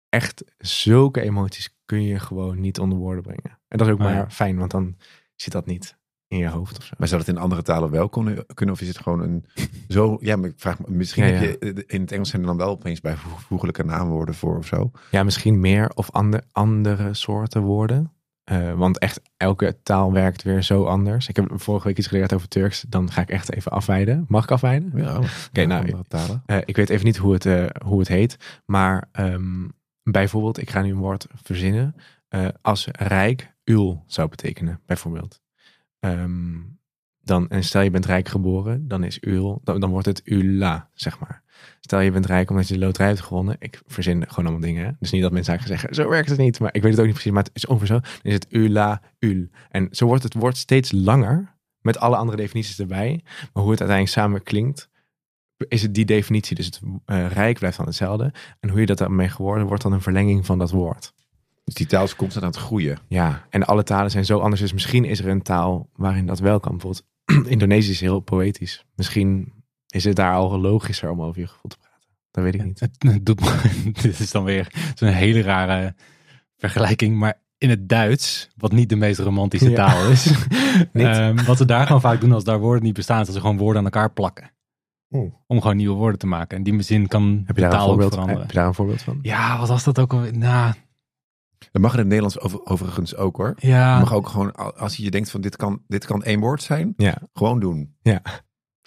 Speaker 3: echt zulke emoties kun je gewoon niet onder woorden brengen. En dat is ook
Speaker 1: Oh ja.
Speaker 3: maar fijn, want dan zit dat niet in je hoofd of zo.
Speaker 2: Maar zou dat in andere talen wel kunnen? kunnen of is het gewoon een zo... Ja, maar ik vraag me, misschien
Speaker 3: Ja,
Speaker 2: heb je eh, in het Engels zijn er dan wel opeens bijvoeglijke naamwoorden voor of zo.
Speaker 3: Ja, misschien meer of ander, andere soorten woorden. Eh, want echt elke taal werkt weer zo anders. Ik heb vorige week iets geleerd over Turks. Dan ga ik echt even afwijden. Mag ik afwijden?
Speaker 2: Ja,
Speaker 3: Oké, nou,
Speaker 2: talen.
Speaker 3: Eh, ik weet even niet hoe het, eh, hoe het heet. Maar ehm, bijvoorbeeld, ik ga nu een woord verzinnen. als rijk ul zou betekenen, bijvoorbeeld. Ehm, dan, en stel je bent rijk geboren, dan is ul, dan, dan wordt het ula, zeg maar. Stel je bent rijk omdat je de loterij hebt gewonnen. Ik verzin gewoon allemaal dingen. hè. Dus niet dat mensen eigenlijk zeggen, zo werkt het niet. Maar ik weet het ook niet precies, maar het is ongeveer zo. Dan is het ula, ul. En zo wordt het woord steeds langer. Met alle andere definities erbij. Maar hoe het uiteindelijk samen klinkt, is het die definitie. Dus het eh, rijk blijft dan hetzelfde. En hoe je dat daarmee geworden, wordt dan een verlenging van dat woord.
Speaker 2: Dus die taal is constant aan het groeien.
Speaker 3: Ja, en alle talen zijn zo anders. Dus misschien is er een taal waarin dat wel kan. Bijvoorbeeld [clears throat] Indonesisch is heel poëtisch. Misschien is het daar al logischer om over je gevoel te praten. Dat weet ik niet.
Speaker 1: Het, het doet me- [laughs] dit is dan weer zo'n hele rare vergelijking. Maar in het Duits, wat niet de meest romantische
Speaker 3: Ja.
Speaker 1: taal is. [laughs] [laughs]
Speaker 3: Niet?
Speaker 1: ehm, wat ze daar gewoon vaak doen als daar woorden niet bestaan, is dat ze gewoon woorden aan elkaar plakken. Om gewoon nieuwe woorden te maken. En die zin kan
Speaker 3: Heb je, daar
Speaker 1: taal ook
Speaker 3: voorbeeld,
Speaker 1: veranderen.
Speaker 3: heb je daar een voorbeeld van?
Speaker 1: Ja, wat was dat ook alweer? Nou,
Speaker 2: Dat mag in het Nederlands over, overigens ook hoor. Je
Speaker 1: ja.
Speaker 2: mag ook gewoon, als je denkt van dit kan, dit kan één woord zijn,
Speaker 3: Ja.
Speaker 2: gewoon doen.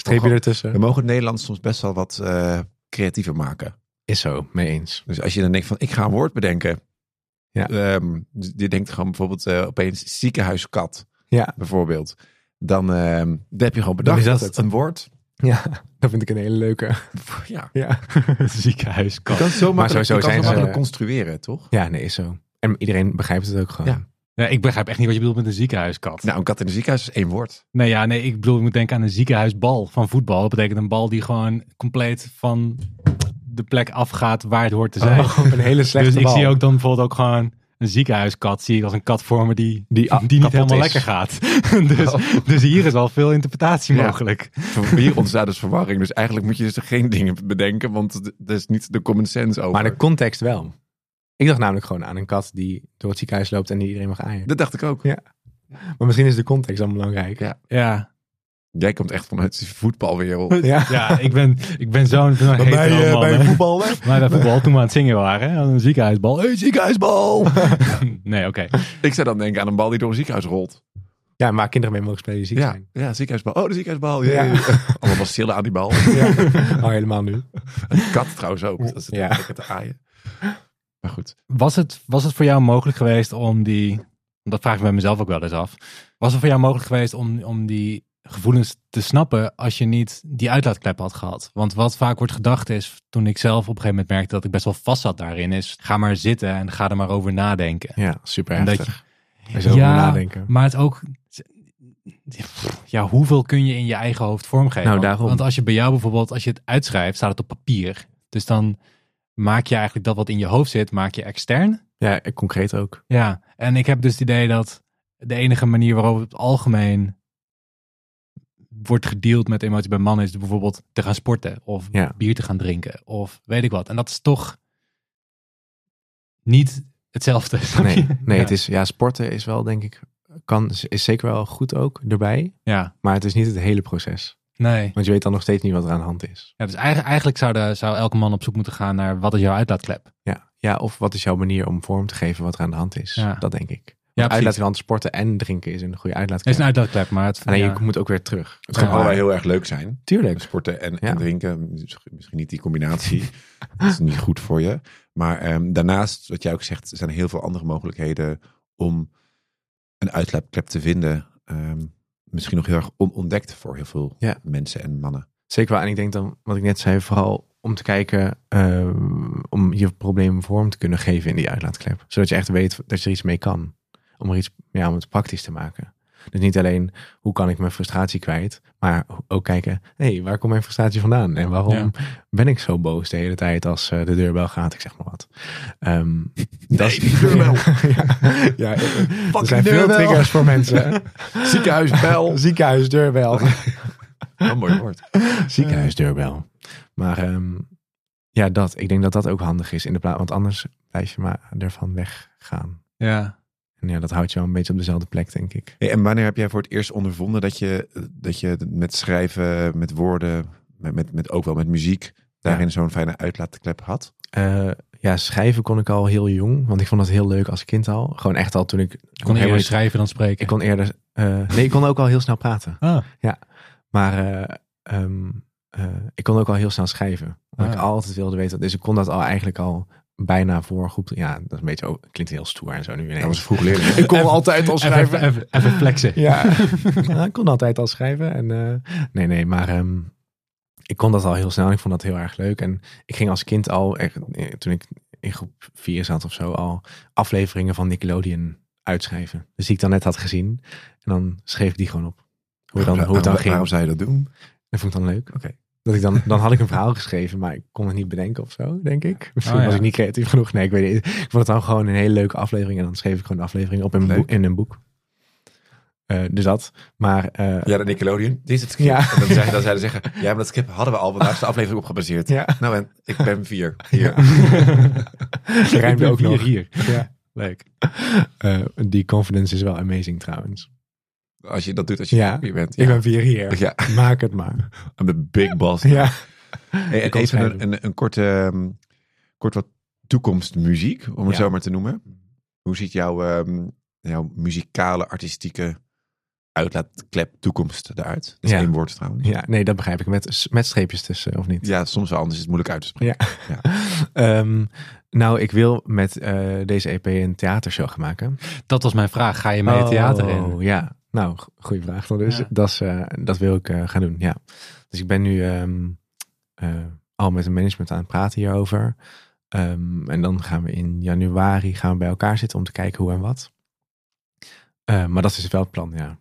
Speaker 3: Streep je
Speaker 2: We
Speaker 3: ertussen?
Speaker 2: mogen het Nederlands soms best wel wat eh, creatiever maken.
Speaker 3: Is zo, mee eens.
Speaker 2: Dus als je dan denkt van ik ga een woord bedenken.
Speaker 3: Ja.
Speaker 2: Ehm, dus je denkt gewoon bijvoorbeeld eh, opeens ziekenhuiskat,
Speaker 3: Ja,
Speaker 2: bijvoorbeeld. Dan, ehm, dan heb je gewoon bedacht
Speaker 3: is dat
Speaker 2: dat
Speaker 3: het.
Speaker 2: een woord.
Speaker 3: ja, dat vind ik een hele leuke.
Speaker 2: Ja.
Speaker 3: Ja, [laughs]
Speaker 1: Ziekenhuiskat.
Speaker 2: Je kan zo makkelijk,
Speaker 3: sowieso
Speaker 2: kan
Speaker 3: zijn
Speaker 2: zo
Speaker 3: ze-
Speaker 2: construeren, toch?
Speaker 3: ja nee, is zo. En iedereen begrijpt het ook gewoon.
Speaker 2: Ja.
Speaker 1: Ja, ik begrijp echt niet wat je bedoelt met een ziekenhuiskat.
Speaker 2: Nou, een kat in een ziekenhuis is één woord.
Speaker 1: Nee, ja, nee, ik bedoel, ik moet denken aan een ziekenhuisbal van voetbal. Dat betekent een bal die gewoon compleet van de plek afgaat waar het hoort te zijn.
Speaker 3: Oh, een hele [laughs] slechte
Speaker 1: dus ik zie ook dan bijvoorbeeld ook gewoon een ziekenhuiskat. Zie ik als een kat vormen die,
Speaker 3: Die, ah,
Speaker 1: die niet helemaal
Speaker 3: is.
Speaker 1: lekker gaat. [laughs] dus, dus hier is al veel interpretatie
Speaker 2: Ja.
Speaker 1: mogelijk.
Speaker 2: Hier [laughs] ontstaat dus verwarring. Dus eigenlijk moet je dus geen dingen bedenken, want dat is niet de common sense over.
Speaker 3: Maar de context wel. Ik dacht namelijk gewoon aan een kat die door het ziekenhuis loopt en die iedereen mag aaien.
Speaker 2: Dat dacht ik ook.
Speaker 3: Ja. Maar misschien is de context dan belangrijk.
Speaker 2: Ja.
Speaker 1: Ja,
Speaker 2: Jij komt echt vanuit de voetbalwereld. [laughs]
Speaker 3: Ja.
Speaker 1: ja ik ben, ik ben zo'n zo'n hetero man, hè.
Speaker 3: voetbal.
Speaker 1: Maar bij voetbal toen we aan het zingen waren, aan een ziekenhuisbal. Hey, ziekenhuisbal! [laughs] nee, oké.
Speaker 2: Ik zou dan denken aan een bal die door een ziekenhuis rolt.
Speaker 3: Ja, maar kinderen mee mogen spelen die ziek
Speaker 2: Ja,
Speaker 3: zijn.
Speaker 2: ja, ziekenhuisbal. Oh, de ziekenhuisbal.
Speaker 3: Ja.
Speaker 2: Ja. [laughs] Allemaal bacillen aan die bal.
Speaker 3: Ja. Oh, helemaal nu.
Speaker 2: Een kat trouwens ook. Dat is het
Speaker 3: Ja.
Speaker 2: lekker te aaien. Maar goed.
Speaker 1: Was het, was het voor jou mogelijk geweest om die, dat vraag ik bij mezelf ook wel eens af, was het voor jou mogelijk geweest om, om die gevoelens te snappen als je niet die uitlaatklep had gehad? Want wat vaak wordt gedacht is, toen ik zelf op een gegeven moment merkte dat ik best wel vast zat daarin, is ga maar zitten en ga er maar over nadenken.
Speaker 3: Ja, super
Speaker 1: En
Speaker 3: heftig. Nadenken.
Speaker 1: maar het ook, ja, hoeveel kun je in je eigen hoofd vormgeven?
Speaker 3: Nou, daarom.
Speaker 1: Want als je bij jou bijvoorbeeld, als je het uitschrijft, staat het op papier. Dus dan maak je eigenlijk dat wat in je hoofd zit, maak je extern.
Speaker 3: Ja, concreet ook.
Speaker 1: Ja, en ik heb dus het idee dat de enige manier waarop het algemeen wordt gedeeld met emoties bij mannen is bijvoorbeeld te gaan sporten of
Speaker 3: Ja.
Speaker 1: bier te gaan drinken of weet ik wat. En dat is toch niet hetzelfde. [laughs]
Speaker 3: Nee, nee
Speaker 1: ja.
Speaker 3: het is, ja, sporten is wel, denk ik, kan, is zeker wel goed ook erbij.
Speaker 1: Ja,
Speaker 3: Maar het is niet het hele proces.
Speaker 1: Nee.
Speaker 3: Want je weet dan nog steeds niet wat er aan de hand is.
Speaker 1: Ja, dus eigenlijk, eigenlijk zou, de, zou elke man op zoek moeten gaan naar wat is jouw uitlaatklep.
Speaker 3: Ja. ja, of wat is jouw manier om vorm te geven wat er aan de hand is?
Speaker 1: Ja.
Speaker 3: Dat denk ik.
Speaker 1: Ja,
Speaker 3: uitlaatklep sporten en drinken is een goede
Speaker 1: Het
Speaker 3: uitlaatklep.
Speaker 1: is een uitlaatklep, maar het,
Speaker 3: Alleen
Speaker 1: ja.
Speaker 3: je moet ook weer terug.
Speaker 2: Het kan
Speaker 1: Ja.
Speaker 2: allebei heel erg leuk zijn.
Speaker 3: Tuurlijk.
Speaker 2: Sporten en,
Speaker 3: Ja.
Speaker 2: en drinken. Misschien niet die combinatie. [laughs] dat is niet goed voor je. Maar ehm, daarnaast, wat jij ook zegt, zijn er heel veel andere mogelijkheden om een uitlaatklep te vinden. Ehm, misschien nog heel erg onontdekt voor heel veel
Speaker 3: Ja.
Speaker 2: mensen en mannen.
Speaker 3: Zeker wel. En ik denk dan, wat ik net zei, vooral om te kijken, eh, om je probleem vorm te kunnen geven in die uitlaatklep. Zodat je echt weet dat je er iets mee kan. Om er iets, ja, om het praktisch te maken. Dus niet alleen, hoe kan ik mijn frustratie kwijt, maar ook kijken, hé, hey, waar komt mijn frustratie vandaan? En waarom
Speaker 1: Ja.
Speaker 3: ben ik zo boos de hele tijd als eh, de deurbel gaat? Ik zeg maar wat. Ehm, [laughs] dat is
Speaker 2: die deurbel. [laughs]
Speaker 3: ja, ja, er zijn veel triggers voor mensen. [laughs]
Speaker 2: Ziekenhuisbel.
Speaker 3: Ziekenhuisdeurbel.
Speaker 2: Een mooi woord.
Speaker 3: Ziekenhuisdeurbel. Maar ehm, ja, dat. Ik denk dat dat ook handig is in de plaats. Want anders blijf je maar ervan weggaan.
Speaker 1: ja.
Speaker 3: En ja, dat houdt je wel een beetje op dezelfde plek, denk ik.
Speaker 2: Hey, en wanneer heb jij voor het eerst ondervonden dat je, dat je met schrijven, met woorden, met, met, met ook wel met muziek, daarin zo'n fijne uitlaatklep had?
Speaker 3: Eh, ja, schrijven kon ik al heel jong. Want ik vond dat heel leuk als kind al. Gewoon echt al toen ik...
Speaker 1: Ik kon
Speaker 3: helemaal
Speaker 1: eerder schrijven dan spreken.
Speaker 3: Ik kon eerder... eh, nee, ik kon ook al heel snel praten.
Speaker 1: Ah,
Speaker 3: Maar eh, ehm, eh, ik kon ook al heel snel schrijven. Omdat ik
Speaker 1: Ah.
Speaker 3: altijd wilde weten. Dus ik kon dat al eigenlijk al bijna voor groep. Ja, dat is een beetje... ook- klinkt heel stoer en zo nu ineens.
Speaker 2: Dat was vroeg leerling.
Speaker 3: Ik kon altijd al schrijven.
Speaker 1: Even, even, even flexen.
Speaker 3: Ja, [laughs] ja, ik kon altijd al schrijven. En, eh, nee, nee, maar ehm, ik kon dat al heel snel. Ik vond dat heel erg leuk. En ik ging als kind al, echt, eh, toen ik in groep 4 zat of zo, al afleveringen van Nickelodeon uitschrijven. Dus die ik dan net had gezien. En dan schreef ik die gewoon op. Hoe, dan, hoe het dan ging.
Speaker 2: Waarom zou je dat doen?
Speaker 3: Dat vond ik dan leuk.
Speaker 2: Oké.
Speaker 3: Dat ik dan, dan had ik een verhaal geschreven, maar ik kon het niet bedenken of zo, denk ik. Misschien
Speaker 1: Oh, ja.
Speaker 3: was ik niet creatief genoeg. Nee, ik weet niet. Ik vond het dan gewoon een hele leuke aflevering. En dan schreef ik gewoon de aflevering op in, een boek, in een boek. Eh, dus dat. Maar eh,
Speaker 2: Ja, de Nickelodeon. Dit is het script.
Speaker 3: Ja.
Speaker 2: En dan, zei, dan zeiden ze [laughs] zeggen, ja, maar dat script hadden we al, want daar is de aflevering op gebaseerd.
Speaker 3: Ja.
Speaker 2: Nou, en ik ben vier. [laughs] Hier.
Speaker 3: Rijmt ook nog.
Speaker 1: hier.
Speaker 3: Ja.
Speaker 1: Leuk.
Speaker 3: Eh, die confidence is wel amazing trouwens.
Speaker 2: Als je dat doet als je
Speaker 3: Ja.
Speaker 2: vier bent. Ja.
Speaker 3: Ik ben vier hier.
Speaker 2: Ja,
Speaker 3: Maak het maar.
Speaker 2: I'm the big boss.
Speaker 3: Ja.
Speaker 2: Hey, even een, een, een korte, ehm, kort wat toekomstmuziek, om het
Speaker 3: Ja.
Speaker 2: zo maar te noemen. Hoe ziet jouw, ehm, jouw muzikale, artistieke uitlaatklep toekomst eruit. Dat is
Speaker 3: Ja.
Speaker 2: één woord trouwens.
Speaker 3: Ja, nee, dat begrijp ik. Met, met streepjes tussen, of niet?
Speaker 2: Ja, soms wel anders is het moeilijk uit te spreken.
Speaker 3: Ja. [laughs] Ehm, nou, ik wil met eh, deze EP een theatershow gaan maken.
Speaker 1: Dat was mijn vraag. Ga je mee het theater in?
Speaker 3: Oh, ja. Nou, go- goede vraag dan dus.
Speaker 1: Ja.
Speaker 3: Dat, is, eh, dat wil ik eh, gaan doen, ja. Dus ik ben nu ehm, eh, al met een management aan het praten hierover. Ehm, en dan gaan we in januari gaan we bij elkaar zitten om te kijken hoe en wat. Eh, maar dat is wel het plan, ja.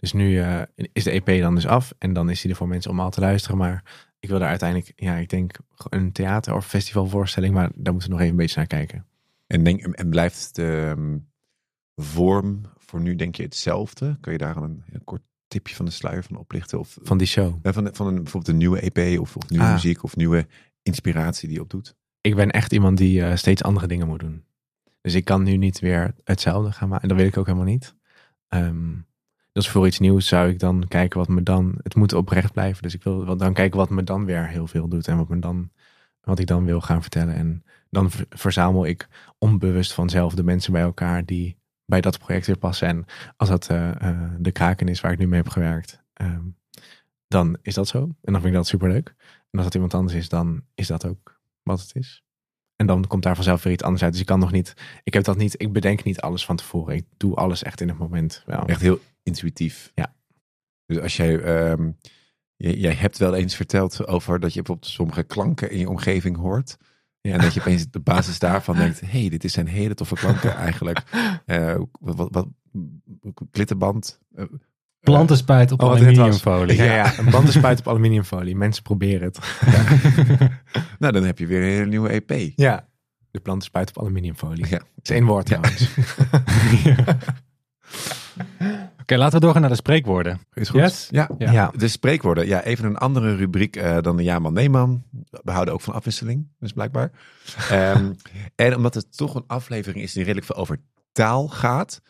Speaker 3: Dus nu eh, is de EP dan dus af en dan is die er voor mensen om al te luisteren. Maar ik wil daar uiteindelijk, ja, ik denk een theater- of festivalvoorstelling, maar daar moeten we nog even een beetje naar kijken.
Speaker 2: En, denk, en blijft de ehm, vorm voor nu denk je hetzelfde? Kun je daar een, een kort tipje van de sluier van oplichten? Of
Speaker 3: Van die show.
Speaker 2: Van, van een, bijvoorbeeld een nieuwe EP of, of nieuwe
Speaker 3: Ah.
Speaker 2: muziek of nieuwe inspiratie die je opdoet?
Speaker 3: ik ben echt iemand die eh, steeds andere dingen moet doen. Dus ik kan nu niet weer hetzelfde gaan maken. En dat wil ik ook helemaal niet. Ehm, dus voor iets nieuws zou ik dan kijken wat me dan... Het moet oprecht blijven. Dus ik wil dan kijken wat me dan weer heel veel doet. En wat, me dan, wat ik dan wil gaan vertellen. En dan ver- verzamel ik onbewust vanzelf de mensen bij elkaar... die bij dat project weer passen. En als dat eh, eh, de kraken is waar ik nu mee heb gewerkt... ehm, dan is dat zo. En dan vind ik dat superleuk. En als dat iemand anders is, dan is dat ook wat het is. En dan komt daar vanzelf weer iets anders uit. Dus ik kan nog niet, ik heb dat niet, ik bedenk niet alles van tevoren. Ik doe alles echt in het moment. Wel.
Speaker 2: Echt heel intuïtief.
Speaker 3: Ja.
Speaker 2: Dus als jij, ehm, jij, jij hebt wel eens verteld over dat je bijvoorbeeld sommige klanken in je omgeving hoort.
Speaker 3: Ja.
Speaker 2: En dat je opeens op basis daarvan denkt, hé, hey, dit zijn hele toffe klanken eigenlijk. [laughs] Eh, wat, wat, wat, klittenband. eh,
Speaker 1: Plantenspuit op
Speaker 3: Oh,
Speaker 1: aluminiumfolie.
Speaker 3: Ja, ja, [laughs] een bandenspuit op aluminiumfolie. Mensen proberen het. [laughs]
Speaker 2: nou, dan heb je weer een hele nieuwe EP.
Speaker 3: Ja. De plantenspuit op aluminiumfolie.
Speaker 2: Ja.
Speaker 3: Dat is één woord
Speaker 2: Ja.
Speaker 3: trouwens.
Speaker 1: Oké, laten we doorgaan naar de spreekwoorden.
Speaker 2: Is goed?
Speaker 1: Yes?
Speaker 2: Ja.
Speaker 1: Ja.
Speaker 3: Ja.
Speaker 2: De spreekwoorden. Ja, even een andere rubriek eh, dan de ja-man, nee-man. We houden ook van afwisseling, dus blijkbaar. [laughs] Ehm, en omdat het toch een aflevering is die redelijk veel over taal gaat,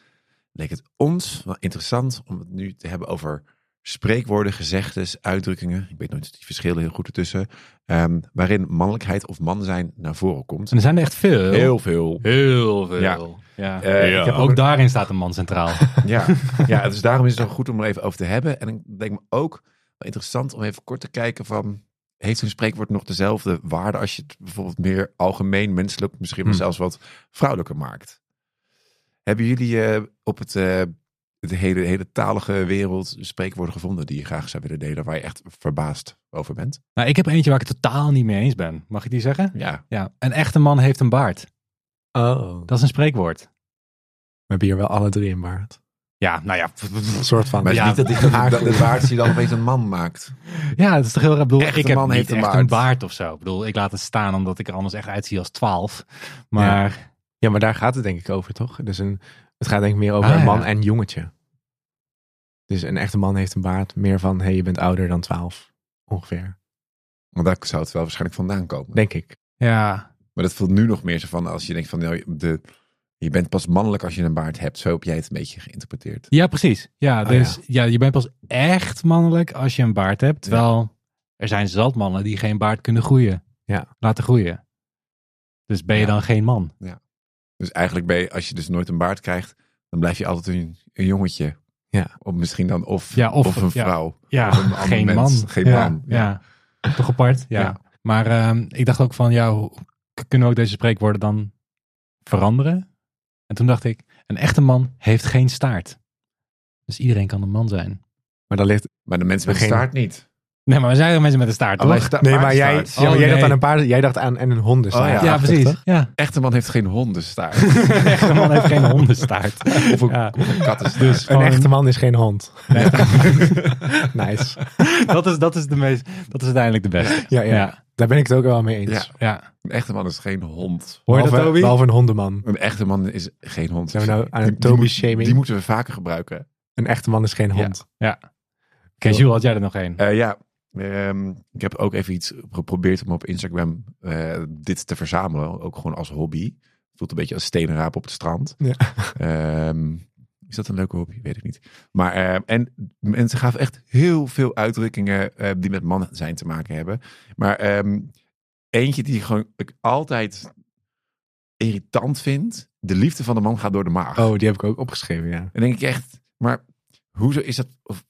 Speaker 2: leek het ons wel interessant om het nu te hebben over spreekwoorden, gezegdes, uitdrukkingen. Ik weet nooit die verschillen heel goed ertussen. ehm, waarin mannelijkheid of man zijn naar voren komt.
Speaker 1: En er zijn er echt veel.
Speaker 2: Heel veel.
Speaker 1: Heel veel.
Speaker 2: Ja.
Speaker 1: Ja.
Speaker 2: Eh, ik heb
Speaker 1: Ook daarin staat een man centraal. [laughs]
Speaker 2: Ja, ja, dus daarom is het wel goed om er even over te hebben. En ik denk me ook wel interessant om even kort te kijken van... Heeft een spreekwoord nog dezelfde waarde als je het bijvoorbeeld meer algemeen, menselijk, misschien wel
Speaker 3: Hmm.
Speaker 2: zelfs wat vrouwelijker maakt? Hebben jullie eh, op het, eh, de hele, hele talige wereld spreekwoorden gevonden die je graag zou willen delen, waar je echt verbaasd over bent?
Speaker 1: Nou, ik heb eentje waar ik het totaal niet mee eens ben. Mag ik die zeggen?
Speaker 2: Ja,
Speaker 1: Ja. Een echte man heeft een baard.
Speaker 3: Oh.
Speaker 1: Dat is een spreekwoord.
Speaker 3: We hebben hier wel alle drie een baard.
Speaker 1: Ja, nou ja.
Speaker 3: Een soort van.
Speaker 2: maar het is
Speaker 1: Ja,
Speaker 2: niet dat, die, dat, dat de waard je dan opeens een man maakt.
Speaker 1: Ja, het is toch heel raar. Ik bedoel,
Speaker 2: Echte
Speaker 1: ik heb
Speaker 2: man
Speaker 1: niet
Speaker 2: heeft een baard.
Speaker 1: een baard of zo. Ik bedoel, ik laat het staan omdat ik er anders echt uitzie als 12. Maar
Speaker 3: Ja, maar daar gaat het denk ik over, toch? Dus een, het gaat denk ik meer over
Speaker 1: Ah,
Speaker 3: een man
Speaker 1: ja.
Speaker 3: en jongetje. Dus een echte man heeft een baard meer van, hé, hey, je bent ouder dan 12. Ongeveer.
Speaker 2: Want daar zou het wel waarschijnlijk vandaan komen.
Speaker 3: Denk ik.
Speaker 1: ja,
Speaker 2: Maar dat voelt nu nog meer zo van als je denkt van nou, de, je bent pas mannelijk als je een baard hebt. Zo heb jij het een beetje geïnterpreteerd.
Speaker 1: ja precies. Ja,
Speaker 3: Oh,
Speaker 1: dus ja. je bent pas echt mannelijk als je een baard hebt. Terwijl er zijn zat mannen die geen baard kunnen groeien.
Speaker 3: Ja.
Speaker 1: Laten groeien. Dus ben je
Speaker 2: Ja.
Speaker 1: dan geen man?
Speaker 2: Dus eigenlijk ben je, als je dus nooit een baard krijgt, dan blijf je altijd een, een jongetje.
Speaker 3: Ja.
Speaker 2: Of misschien dan of,
Speaker 1: Ja, of-
Speaker 2: of, een vrouw.
Speaker 1: Ja,
Speaker 2: Of een ander
Speaker 1: geen
Speaker 2: mens.
Speaker 1: man.
Speaker 2: Geen
Speaker 1: ja,
Speaker 2: man.
Speaker 1: Ja. toch apart. Ja.
Speaker 2: Ja.
Speaker 1: Maar ehm, ik dacht ook van, ja, kunnen we ook deze spreekwoorden dan veranderen? En toen dacht ik, een echte man heeft geen staart. Dus iedereen kan een man zijn.
Speaker 3: Maar dan ligt...
Speaker 2: Maar de mensen met een
Speaker 3: Geen-
Speaker 2: staart niet.
Speaker 1: Nee, maar we zijn er mensen met een staart, toch?
Speaker 3: Nee, maar jij, ja,
Speaker 1: Oh,
Speaker 3: jij dacht aan een paard, jij dacht aan en een hondenstaart.
Speaker 2: Oh, ja.
Speaker 1: Ja, precies. Ja.
Speaker 2: Echte man heeft geen hondenstaart.
Speaker 1: Een [laughs] echte man heeft geen hondenstaart. [laughs]
Speaker 2: of een,
Speaker 1: Ja.
Speaker 2: of een kattenstaart.
Speaker 1: Dus
Speaker 3: Een echte man is geen hond.
Speaker 1: Nee, [laughs]
Speaker 3: Nice.
Speaker 1: dat, is, dat, is de meest, dat is uiteindelijk de beste.
Speaker 3: Ja, ja.
Speaker 1: Ja.
Speaker 3: Daar ben ik het ook wel mee eens.
Speaker 2: Ja.
Speaker 1: ja.
Speaker 2: Een echte man is geen hond.
Speaker 1: Hoor je dat,
Speaker 3: behalve,
Speaker 1: Toby?
Speaker 3: behalve een hondenman.
Speaker 2: Een echte man is geen hond.
Speaker 3: Zijn we nou aan
Speaker 2: moet-
Speaker 3: Toby-shaming?
Speaker 2: Die moeten we vaker gebruiken.
Speaker 3: Een echte man is geen hond.
Speaker 1: Oké, Jules, had jij er nog één?
Speaker 2: Eh, ja, ehm, ik heb ook even iets geprobeerd om op Instagram eh, dit te verzamelen. Ook gewoon als hobby. Voelt een beetje als stenenraap op het strand.
Speaker 3: Ja. [laughs]
Speaker 2: Ehm, is dat een leuke hobby? Weet ik niet. Maar, ehm, en mensen gaven echt heel veel uitdrukkingen eh, die met man zijn te maken hebben. Maar ehm, eentje die gewoon ik altijd irritant vind. De liefde van de man gaat door de maag.
Speaker 3: Oh, die heb ik ook opgeschreven, ja.
Speaker 2: Dan denk ik echt, maar Hoezo is dat? Of,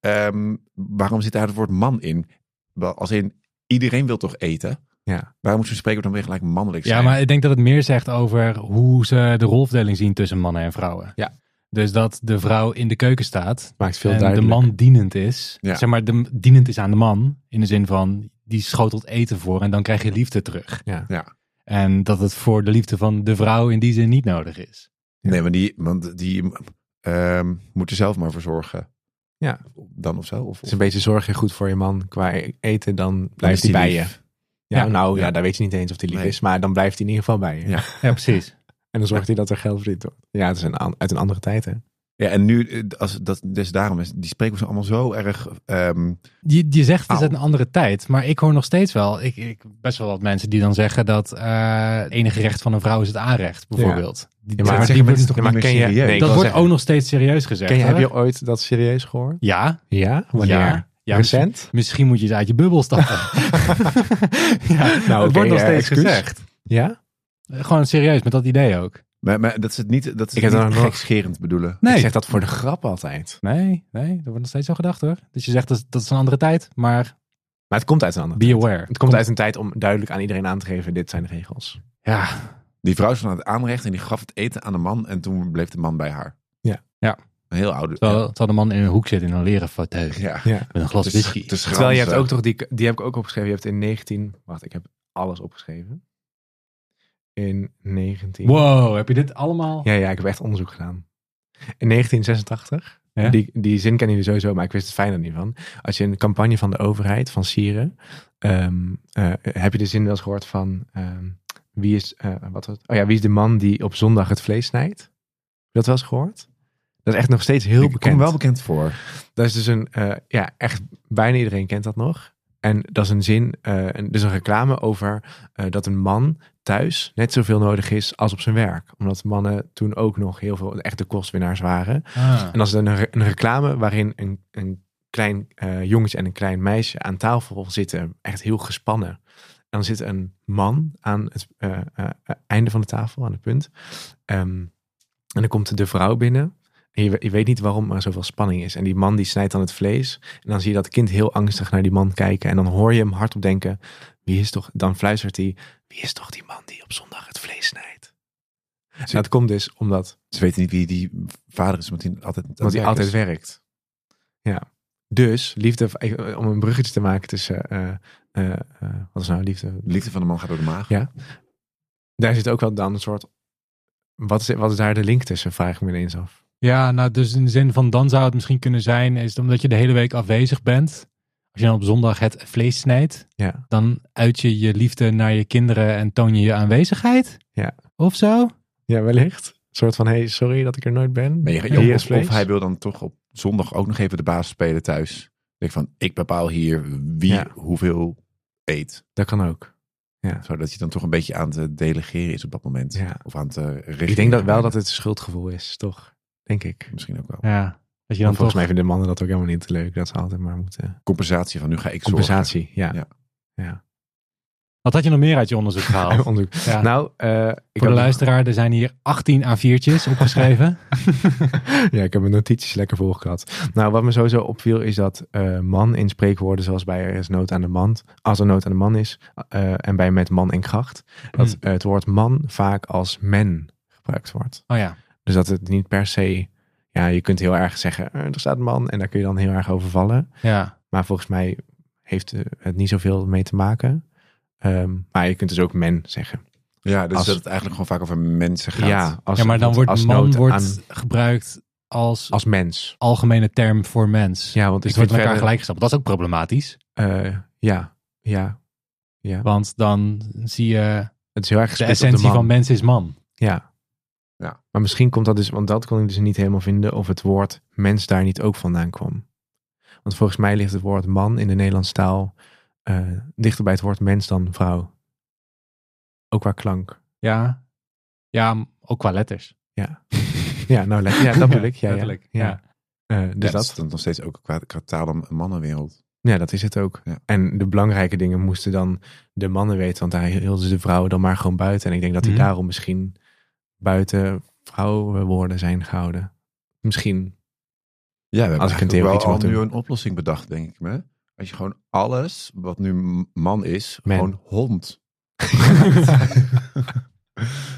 Speaker 2: ehm, waarom zit daar het woord man in? Als in iedereen wil toch eten?
Speaker 3: Ja.
Speaker 2: Waarom moet zo'n spreekwoord dan weer gelijk mannelijk zijn?
Speaker 1: Ja, maar ik denk dat het meer zegt over hoe ze de rolverdeling zien tussen mannen en vrouwen.
Speaker 3: Ja.
Speaker 1: Dus dat de vrouw in de keuken staat
Speaker 3: Maakt veel
Speaker 1: en
Speaker 3: duidelijk.
Speaker 1: de man dienend is.
Speaker 2: Ja.
Speaker 1: Zeg maar, de, dienend is aan de man. In de zin van, die schotelt eten voor en dan krijg je liefde terug.
Speaker 3: Ja.
Speaker 2: Ja.
Speaker 1: En dat het voor de liefde van de vrouw in die zin niet nodig is.
Speaker 2: Nee, maar die, want die ehm, moet er zelf maar voor zorgen.
Speaker 3: Ja.
Speaker 2: Dan of zo? Of,
Speaker 3: Het is een beetje zorg je goed voor je man qua eten, dan blijft hij bij
Speaker 2: lief.
Speaker 3: je. Ja,
Speaker 1: Ja.
Speaker 3: nou ja.
Speaker 2: Ja.
Speaker 3: daar weet je niet eens of hij lief
Speaker 2: Nee.
Speaker 3: is, maar dan blijft hij in ieder geval bij je.
Speaker 2: Ja.
Speaker 1: Ja, precies. [laughs]
Speaker 3: En dan zorgt hij dat er geld verdiend wordt. Ja, het is een, uit een andere tijd hè.
Speaker 2: Ja, en nu, eh, als, dat, dus daarom is die spreekwoorden allemaal zo erg... ehm,
Speaker 1: Je, je zegt het is uit een andere tijd, maar ik hoor nog steeds wel, ik, ik best wel wat mensen die dan zeggen dat eh het enige recht van een vrouw is het aanrecht, bijvoorbeeld.
Speaker 3: Ja, maar
Speaker 1: die
Speaker 2: mensen toch
Speaker 3: Ja, maar
Speaker 2: niet meer
Speaker 3: ken je- nee,
Speaker 1: dat wordt
Speaker 3: zeggen-
Speaker 1: ook nog steeds serieus gezegd.
Speaker 3: Ken je, heb je ooit dat serieus gehoord?
Speaker 1: Ja,
Speaker 3: Ja? Wanneer?
Speaker 1: ja, ja
Speaker 3: Recent?
Speaker 1: Misschien moet je eens uit je bubbel stappen. [laughs] ja,
Speaker 3: Nou,
Speaker 1: het wordt nog steeds gezegd.
Speaker 3: Ja?
Speaker 1: Gewoon serieus, met dat idee ook.
Speaker 2: Maar, maar dat is het niet, dat is
Speaker 3: Ik
Speaker 2: het
Speaker 3: heb
Speaker 2: niet
Speaker 3: er nog-
Speaker 2: gekscherend bedoelen.
Speaker 1: Nee.
Speaker 3: Ik zeg dat voor de grap altijd.
Speaker 1: Nee, nee, dat wordt nog steeds zo gedacht hoor. Dus je zegt dat, dat is een andere tijd, maar
Speaker 3: Maar het komt uit een andere
Speaker 1: be
Speaker 3: tijd.
Speaker 1: aware.
Speaker 3: Het komt uit een tijd om duidelijk aan iedereen aan te geven, dit zijn de regels.
Speaker 1: Ja,
Speaker 2: Die vrouw stond aan het aanrecht en die gaf het eten aan de man en toen bleef de man bij haar.
Speaker 3: Ja.
Speaker 1: Ja.
Speaker 2: Een heel oude.
Speaker 1: terwijl, terwijl de man in een hoek zit in een leren fauteuil.
Speaker 2: Ja.
Speaker 3: Ja.
Speaker 1: Met een glas whisky.
Speaker 2: dus
Speaker 3: Terwijl je hebt ook toch, die, die heb ik ook opgeschreven. Je hebt in 19, wacht, ik heb alles opgeschreven. In 19.
Speaker 1: Wow, heb je dit allemaal?
Speaker 3: Ja, ja, ik heb echt onderzoek gedaan. In 1986,
Speaker 1: Ja?
Speaker 3: die, die zin kennen jullie sowieso, maar ik wist het fijn er niet van. Als je een campagne van de overheid, van Sieren, ehm, eh, heb je de zin wel eens gehoord van, ehm, wie, is, eh, wat was? Oh ja, wie is de man die op zondag het vlees snijdt? Heb je dat wel eens gehoord? Dat is echt nog steeds heel
Speaker 2: Ik
Speaker 3: bekend.
Speaker 2: kom wel bekend voor.
Speaker 3: Dat is dus een, eh, ja, echt bijna iedereen kent dat nog. En dat is een zin, een, dus een reclame over dat een man thuis net zoveel nodig is als op zijn werk. Omdat mannen toen ook nog heel veel echte kostwinnaars waren.
Speaker 1: Ah.
Speaker 3: En is dan een, een reclame waarin een, een klein eh, jongetje en een klein meisje aan tafel zitten. Echt heel gespannen. En dan zit een man aan het eh, eh, einde van de tafel, aan het punt. Ehm, en dan komt de vrouw binnen. Je, we- je weet niet waarom er zoveel spanning is. En die man die snijdt dan het vlees. En dan zie je dat kind heel angstig naar die man kijken. En dan hoor je hem hardop denken. Wie is toch, dan fluistert hij. Wie is toch die man die op zondag het vlees snijdt? Dat komt dus omdat
Speaker 2: Ze weten niet wie die vader is, want hij altijd,
Speaker 3: want hij altijd werkt. Ja. Dus, liefde, eh, om een bruggetje te maken tussen, eh, eh, wat is nou liefde?
Speaker 2: De liefde van de man gaat door de maag.
Speaker 3: Ja. Daar zit ook wel dan een soort, wat is, wat is daar de link tussen, vraag ik me ineens af.
Speaker 1: Ja, nou dus in de zin van dan zou het misschien kunnen zijn, is het omdat je de hele week afwezig bent. Als je dan op zondag het vlees snijdt,
Speaker 3: Ja.
Speaker 1: dan uit je je liefde naar je kinderen en toon je je aanwezigheid.
Speaker 3: Ja.
Speaker 1: Of zo.
Speaker 3: Ja, wellicht. Een soort van, hey, sorry dat ik er nooit ben.
Speaker 2: Maar je, of, of hij wil dan toch op zondag ook nog even de baas spelen thuis. Denk van, ik bepaal hier wie
Speaker 3: Ja.
Speaker 2: hoeveel eet.
Speaker 3: Dat kan ook.
Speaker 2: Zodat hij dan toch een beetje aan het delegeren is op dat moment.
Speaker 3: Ja.
Speaker 2: Of aan het eh, regeren.
Speaker 3: Ik denk dat wel dat het een schuldgevoel is, toch? Denk ik.
Speaker 2: Misschien ook wel.
Speaker 1: Ja. Dat je
Speaker 3: Dan volgens
Speaker 1: toch...
Speaker 3: mij vinden mannen dat ook helemaal niet leuk. Dat ze altijd maar moeten...
Speaker 2: Compensatie van nu ga ik
Speaker 3: Compensatie, ja.
Speaker 2: Ja.
Speaker 3: ja.
Speaker 1: Wat had je nog meer uit je onderzoek [laughs] gehaald?
Speaker 3: Onderzoek.
Speaker 1: Ja.
Speaker 3: Nou, eh, ik
Speaker 1: Voor de luisteraar, er zijn hier 18 A4'tjes opgeschreven. [laughs]
Speaker 3: ja, ik heb mijn notities lekker volgehad. Nou, wat me sowieso opviel is dat eh, man in spreekwoorden zoals bij er is nood aan de man, als er nood aan de man is, eh, en bij met man en kracht, dat
Speaker 1: Hmm.
Speaker 3: het woord man vaak als men gebruikt wordt.
Speaker 1: Oh ja.
Speaker 3: Dus dat het niet per se, ja, je kunt heel erg zeggen, eh, er staat een man en daar kun je dan heel erg over vallen.
Speaker 1: Ja.
Speaker 3: Maar volgens mij heeft eh, het niet zoveel mee te maken. Ehm, maar je kunt dus ook men zeggen.
Speaker 2: Ja, dus
Speaker 3: Als-
Speaker 2: dat het eigenlijk gewoon vaak over mensen gaat.
Speaker 3: Ja, als,
Speaker 1: ja, maar dan wordt
Speaker 3: als
Speaker 1: man wordt
Speaker 3: aan-
Speaker 1: gebruikt als,
Speaker 3: als mens.
Speaker 1: algemene term voor mens.
Speaker 3: Ja, want
Speaker 1: Dus
Speaker 3: ik
Speaker 1: het wordt elkaar gelijkgesteld. Dat is ook problematisch.
Speaker 3: eh, ja, ja, ja.
Speaker 1: Want dan zie je
Speaker 3: Het is heel erg
Speaker 1: de essentie van mens is man.
Speaker 3: Ja.
Speaker 2: Ja.
Speaker 3: Maar misschien komt dat dus, want dat kon ik dus niet helemaal vinden, of het woord mens daar niet ook vandaan kwam. Want volgens mij ligt het woord man in de Nederlandse taal eh, dichter bij het woord mens dan vrouw. Ook qua klank.
Speaker 1: Ja. Ja, ook qua letters.
Speaker 3: Ja, ja nou let- ja, dat [laughs] bedoel ik. Ja, ja.
Speaker 1: letterlijk.
Speaker 3: Ja.
Speaker 1: Ja.
Speaker 3: Eh,
Speaker 2: Dus
Speaker 3: dus
Speaker 2: dat is dan nog steeds ook qua, qua taal een mannenwereld.
Speaker 3: ja, dat is het ook.
Speaker 2: Ja.
Speaker 3: En de belangrijke dingen moesten dan de mannen weten, want daar hielden ze de vrouwen dan maar gewoon buiten. En ik denk dat die
Speaker 1: Mhm.
Speaker 3: daarom misschien buiten vrouwenwoorden zijn gehouden. Misschien.
Speaker 2: Ja, we hebben
Speaker 3: Als ik
Speaker 2: wel
Speaker 3: iets
Speaker 2: al nu een oplossing bedacht, denk ik me. Als je gewoon alles wat nu man is,
Speaker 3: Man.
Speaker 2: gewoon hond. [laughs]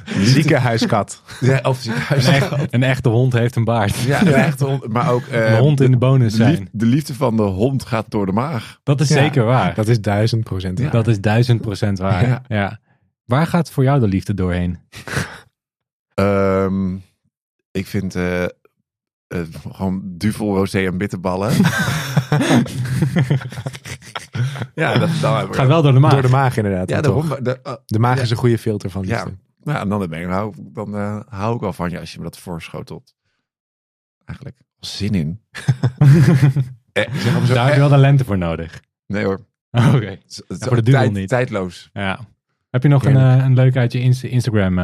Speaker 3: Ziekenhuiskat.
Speaker 2: Ja, of ziekenhuis.
Speaker 1: Een, echt- een echte hond heeft een baard.
Speaker 2: Ja, een echte hond. Maar ook eh,
Speaker 1: een hond in de bonus
Speaker 2: de,
Speaker 1: zijn.
Speaker 2: de liefde van de hond gaat door de maag.
Speaker 1: Dat is
Speaker 3: Ja,
Speaker 1: zeker waar.
Speaker 3: Dat is duizend procent. waar.
Speaker 1: Dat is duizend procent waar.
Speaker 2: Ja.
Speaker 1: Ja. Waar gaat voor jou de liefde doorheen? [laughs]
Speaker 2: Ehm, ik vind eh, eh, gewoon duvel, rosé en bitterballen. [laughs] ja, dat, dan
Speaker 1: Gaat wel door de maag.
Speaker 3: Door de maag inderdaad.
Speaker 2: Ja, daarom. De, oh,
Speaker 3: De maag
Speaker 2: Ja.
Speaker 3: is een goede filter van
Speaker 2: Ja. nou, en dan, ben ik, hou, dan eh, hou ik wel van je als je me dat voorschotelt. Eigenlijk. Zin in. [laughs] Eh, zeg maar zo,
Speaker 1: Daar heb je
Speaker 2: eh,
Speaker 1: wel de lente voor nodig.
Speaker 2: nee hoor. [laughs]
Speaker 1: Oké. Voor de duvel
Speaker 2: tijd-
Speaker 1: niet.
Speaker 2: Tijdloos.
Speaker 1: Ja. Heb je nog een, eh, een leuk uit je Insta- Instagram?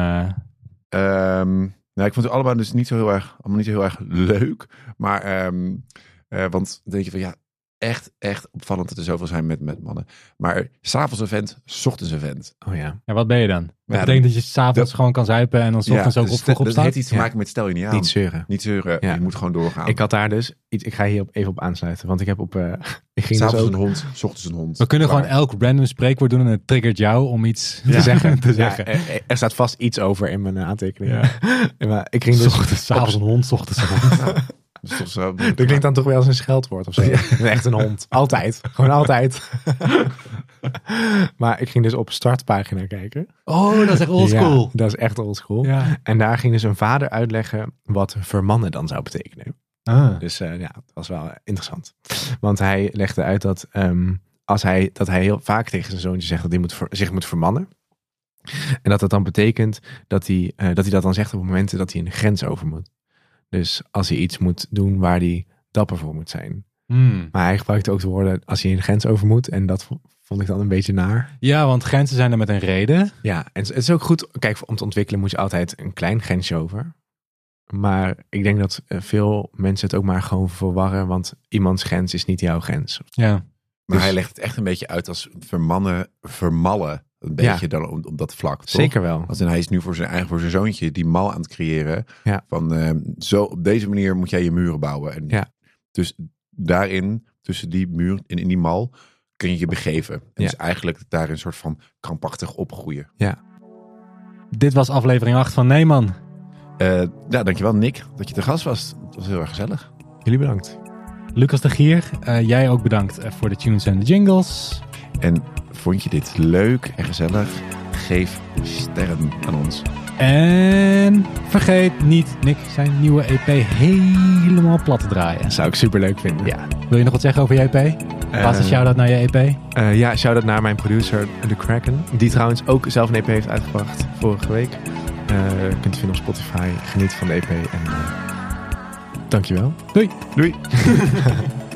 Speaker 1: Eh,
Speaker 2: Ehm, nou, ik vond het allemaal dus niet zo heel erg, allemaal niet zo heel erg leuk. Maar, eh, want denk je van ja, echt, echt opvallend dat er zoveel zijn met, met mannen. Maar s'avonds een vent, s ochtends een vent.
Speaker 3: Oh ja.
Speaker 1: ja, wat ben je dan? Dat
Speaker 2: Ja,
Speaker 1: betekent dat je s'avonds
Speaker 2: dat-
Speaker 1: gewoon kan zuipen en dan 's ochtends ook
Speaker 2: dus
Speaker 1: op vroeg
Speaker 2: dat
Speaker 1: opstaat?
Speaker 2: heeft iets te
Speaker 3: Ja.
Speaker 2: maken met stel je niet aan.
Speaker 3: Niet zeuren.
Speaker 2: Niet zeuren,
Speaker 3: Ja.
Speaker 2: je moet gewoon doorgaan.
Speaker 3: Ik had daar dus iets. Ik ga hier op, even op aansluiten. Want ik heb op. eh, [laughs] ik ging dus ook
Speaker 2: een hond, s ochtends een hond.
Speaker 1: We kunnen
Speaker 2: Klaar.
Speaker 1: gewoon elk random spreekwoord doen en het triggert jou om iets
Speaker 3: te zeggen.
Speaker 1: te
Speaker 3: Ja,
Speaker 1: zeggen.
Speaker 3: er, er staat vast iets over in mijn eh, aantekeningen. [laughs] maar ik ging dus.
Speaker 1: Ochtends, s'avonds een hond, 's ochtends een hond. [laughs]
Speaker 2: Dat is toch [laughs] zo.
Speaker 3: Dat klinkt dan toch wel als een scheldwoord of zo. Echt een hond. [laughs] Altijd. Gewoon altijd. [laughs] maar ik ging dus op startpagina kijken.
Speaker 1: Oh, dat is echt oldschool.
Speaker 3: Ja, dat is echt oldschool.
Speaker 1: Ja.
Speaker 3: En daar ging dus een vader uitleggen wat vermannen dan zou betekenen.
Speaker 1: Ah.
Speaker 3: Dus eh, ja, dat was wel interessant. Want hij legde uit dat, ehm, als hij, dat hij heel vaak tegen zijn zoontje zegt dat hij moet ver- zich moet vermannen. En dat dat dan betekent dat hij, eh, dat hij dat dan zegt op momenten dat hij een grens over moet. Dus als hij iets moet doen waar hij dapper voor moet zijn.
Speaker 1: Hmm.
Speaker 3: Maar hij gebruikte ook de woorden als hij een grens over moet. En dat vond ik dan een beetje naar.
Speaker 1: Ja, want grenzen zijn er met een reden.
Speaker 3: Ja, en het is ook goed. Kijk, om te ontwikkelen moet je altijd een klein grensje over. Maar ik denk dat eh, veel mensen het ook maar gewoon verwarren. Want iemands grens is niet jouw grens.
Speaker 1: Ja.
Speaker 2: Maar
Speaker 3: Dus-
Speaker 2: hij legt het echt een beetje uit als vermannen, vermallen. Een beetje dan op, op dat vlak. toch?
Speaker 3: Zeker wel.
Speaker 2: Als in, hij is nu voor zijn eigen voor zijn zoontje die mal aan het creëren.
Speaker 3: Ja.
Speaker 2: Van eh, zo op deze manier moet jij je muren bouwen. En
Speaker 3: Ja.
Speaker 2: Dus daarin, tussen die muur en in die mal, kun je je begeven. En
Speaker 3: Ja.
Speaker 2: dus eigenlijk daar een soort van krampachtig opgroeien.
Speaker 1: Dit was aflevering 8 van Nee Man.
Speaker 2: Eh ja, dankjewel Nick dat je te gast was. Het was heel erg gezellig.
Speaker 3: Jullie bedankt.
Speaker 1: Lucas de Gier, eh, jij ook bedankt eh, voor de tunes en de jingles.
Speaker 2: En vond je dit leuk en gezellig? Geef sterren aan ons.
Speaker 1: En vergeet niet Nick zijn nieuwe EP helemaal plat te draaien.
Speaker 3: Dat zou ik super leuk vinden.
Speaker 1: Ja. Wil je nog wat zeggen over je EP? Laatste
Speaker 3: Eh,
Speaker 1: shout-out naar je EP.
Speaker 3: eh, ja, shout-out naar mijn producer, The Kraken. Die trouwens ook zelf een EP heeft uitgebracht vorige week. Kunt het vinden op Spotify. Geniet van de EP. En, dankjewel.
Speaker 1: Doei.
Speaker 2: Doei! [laughs]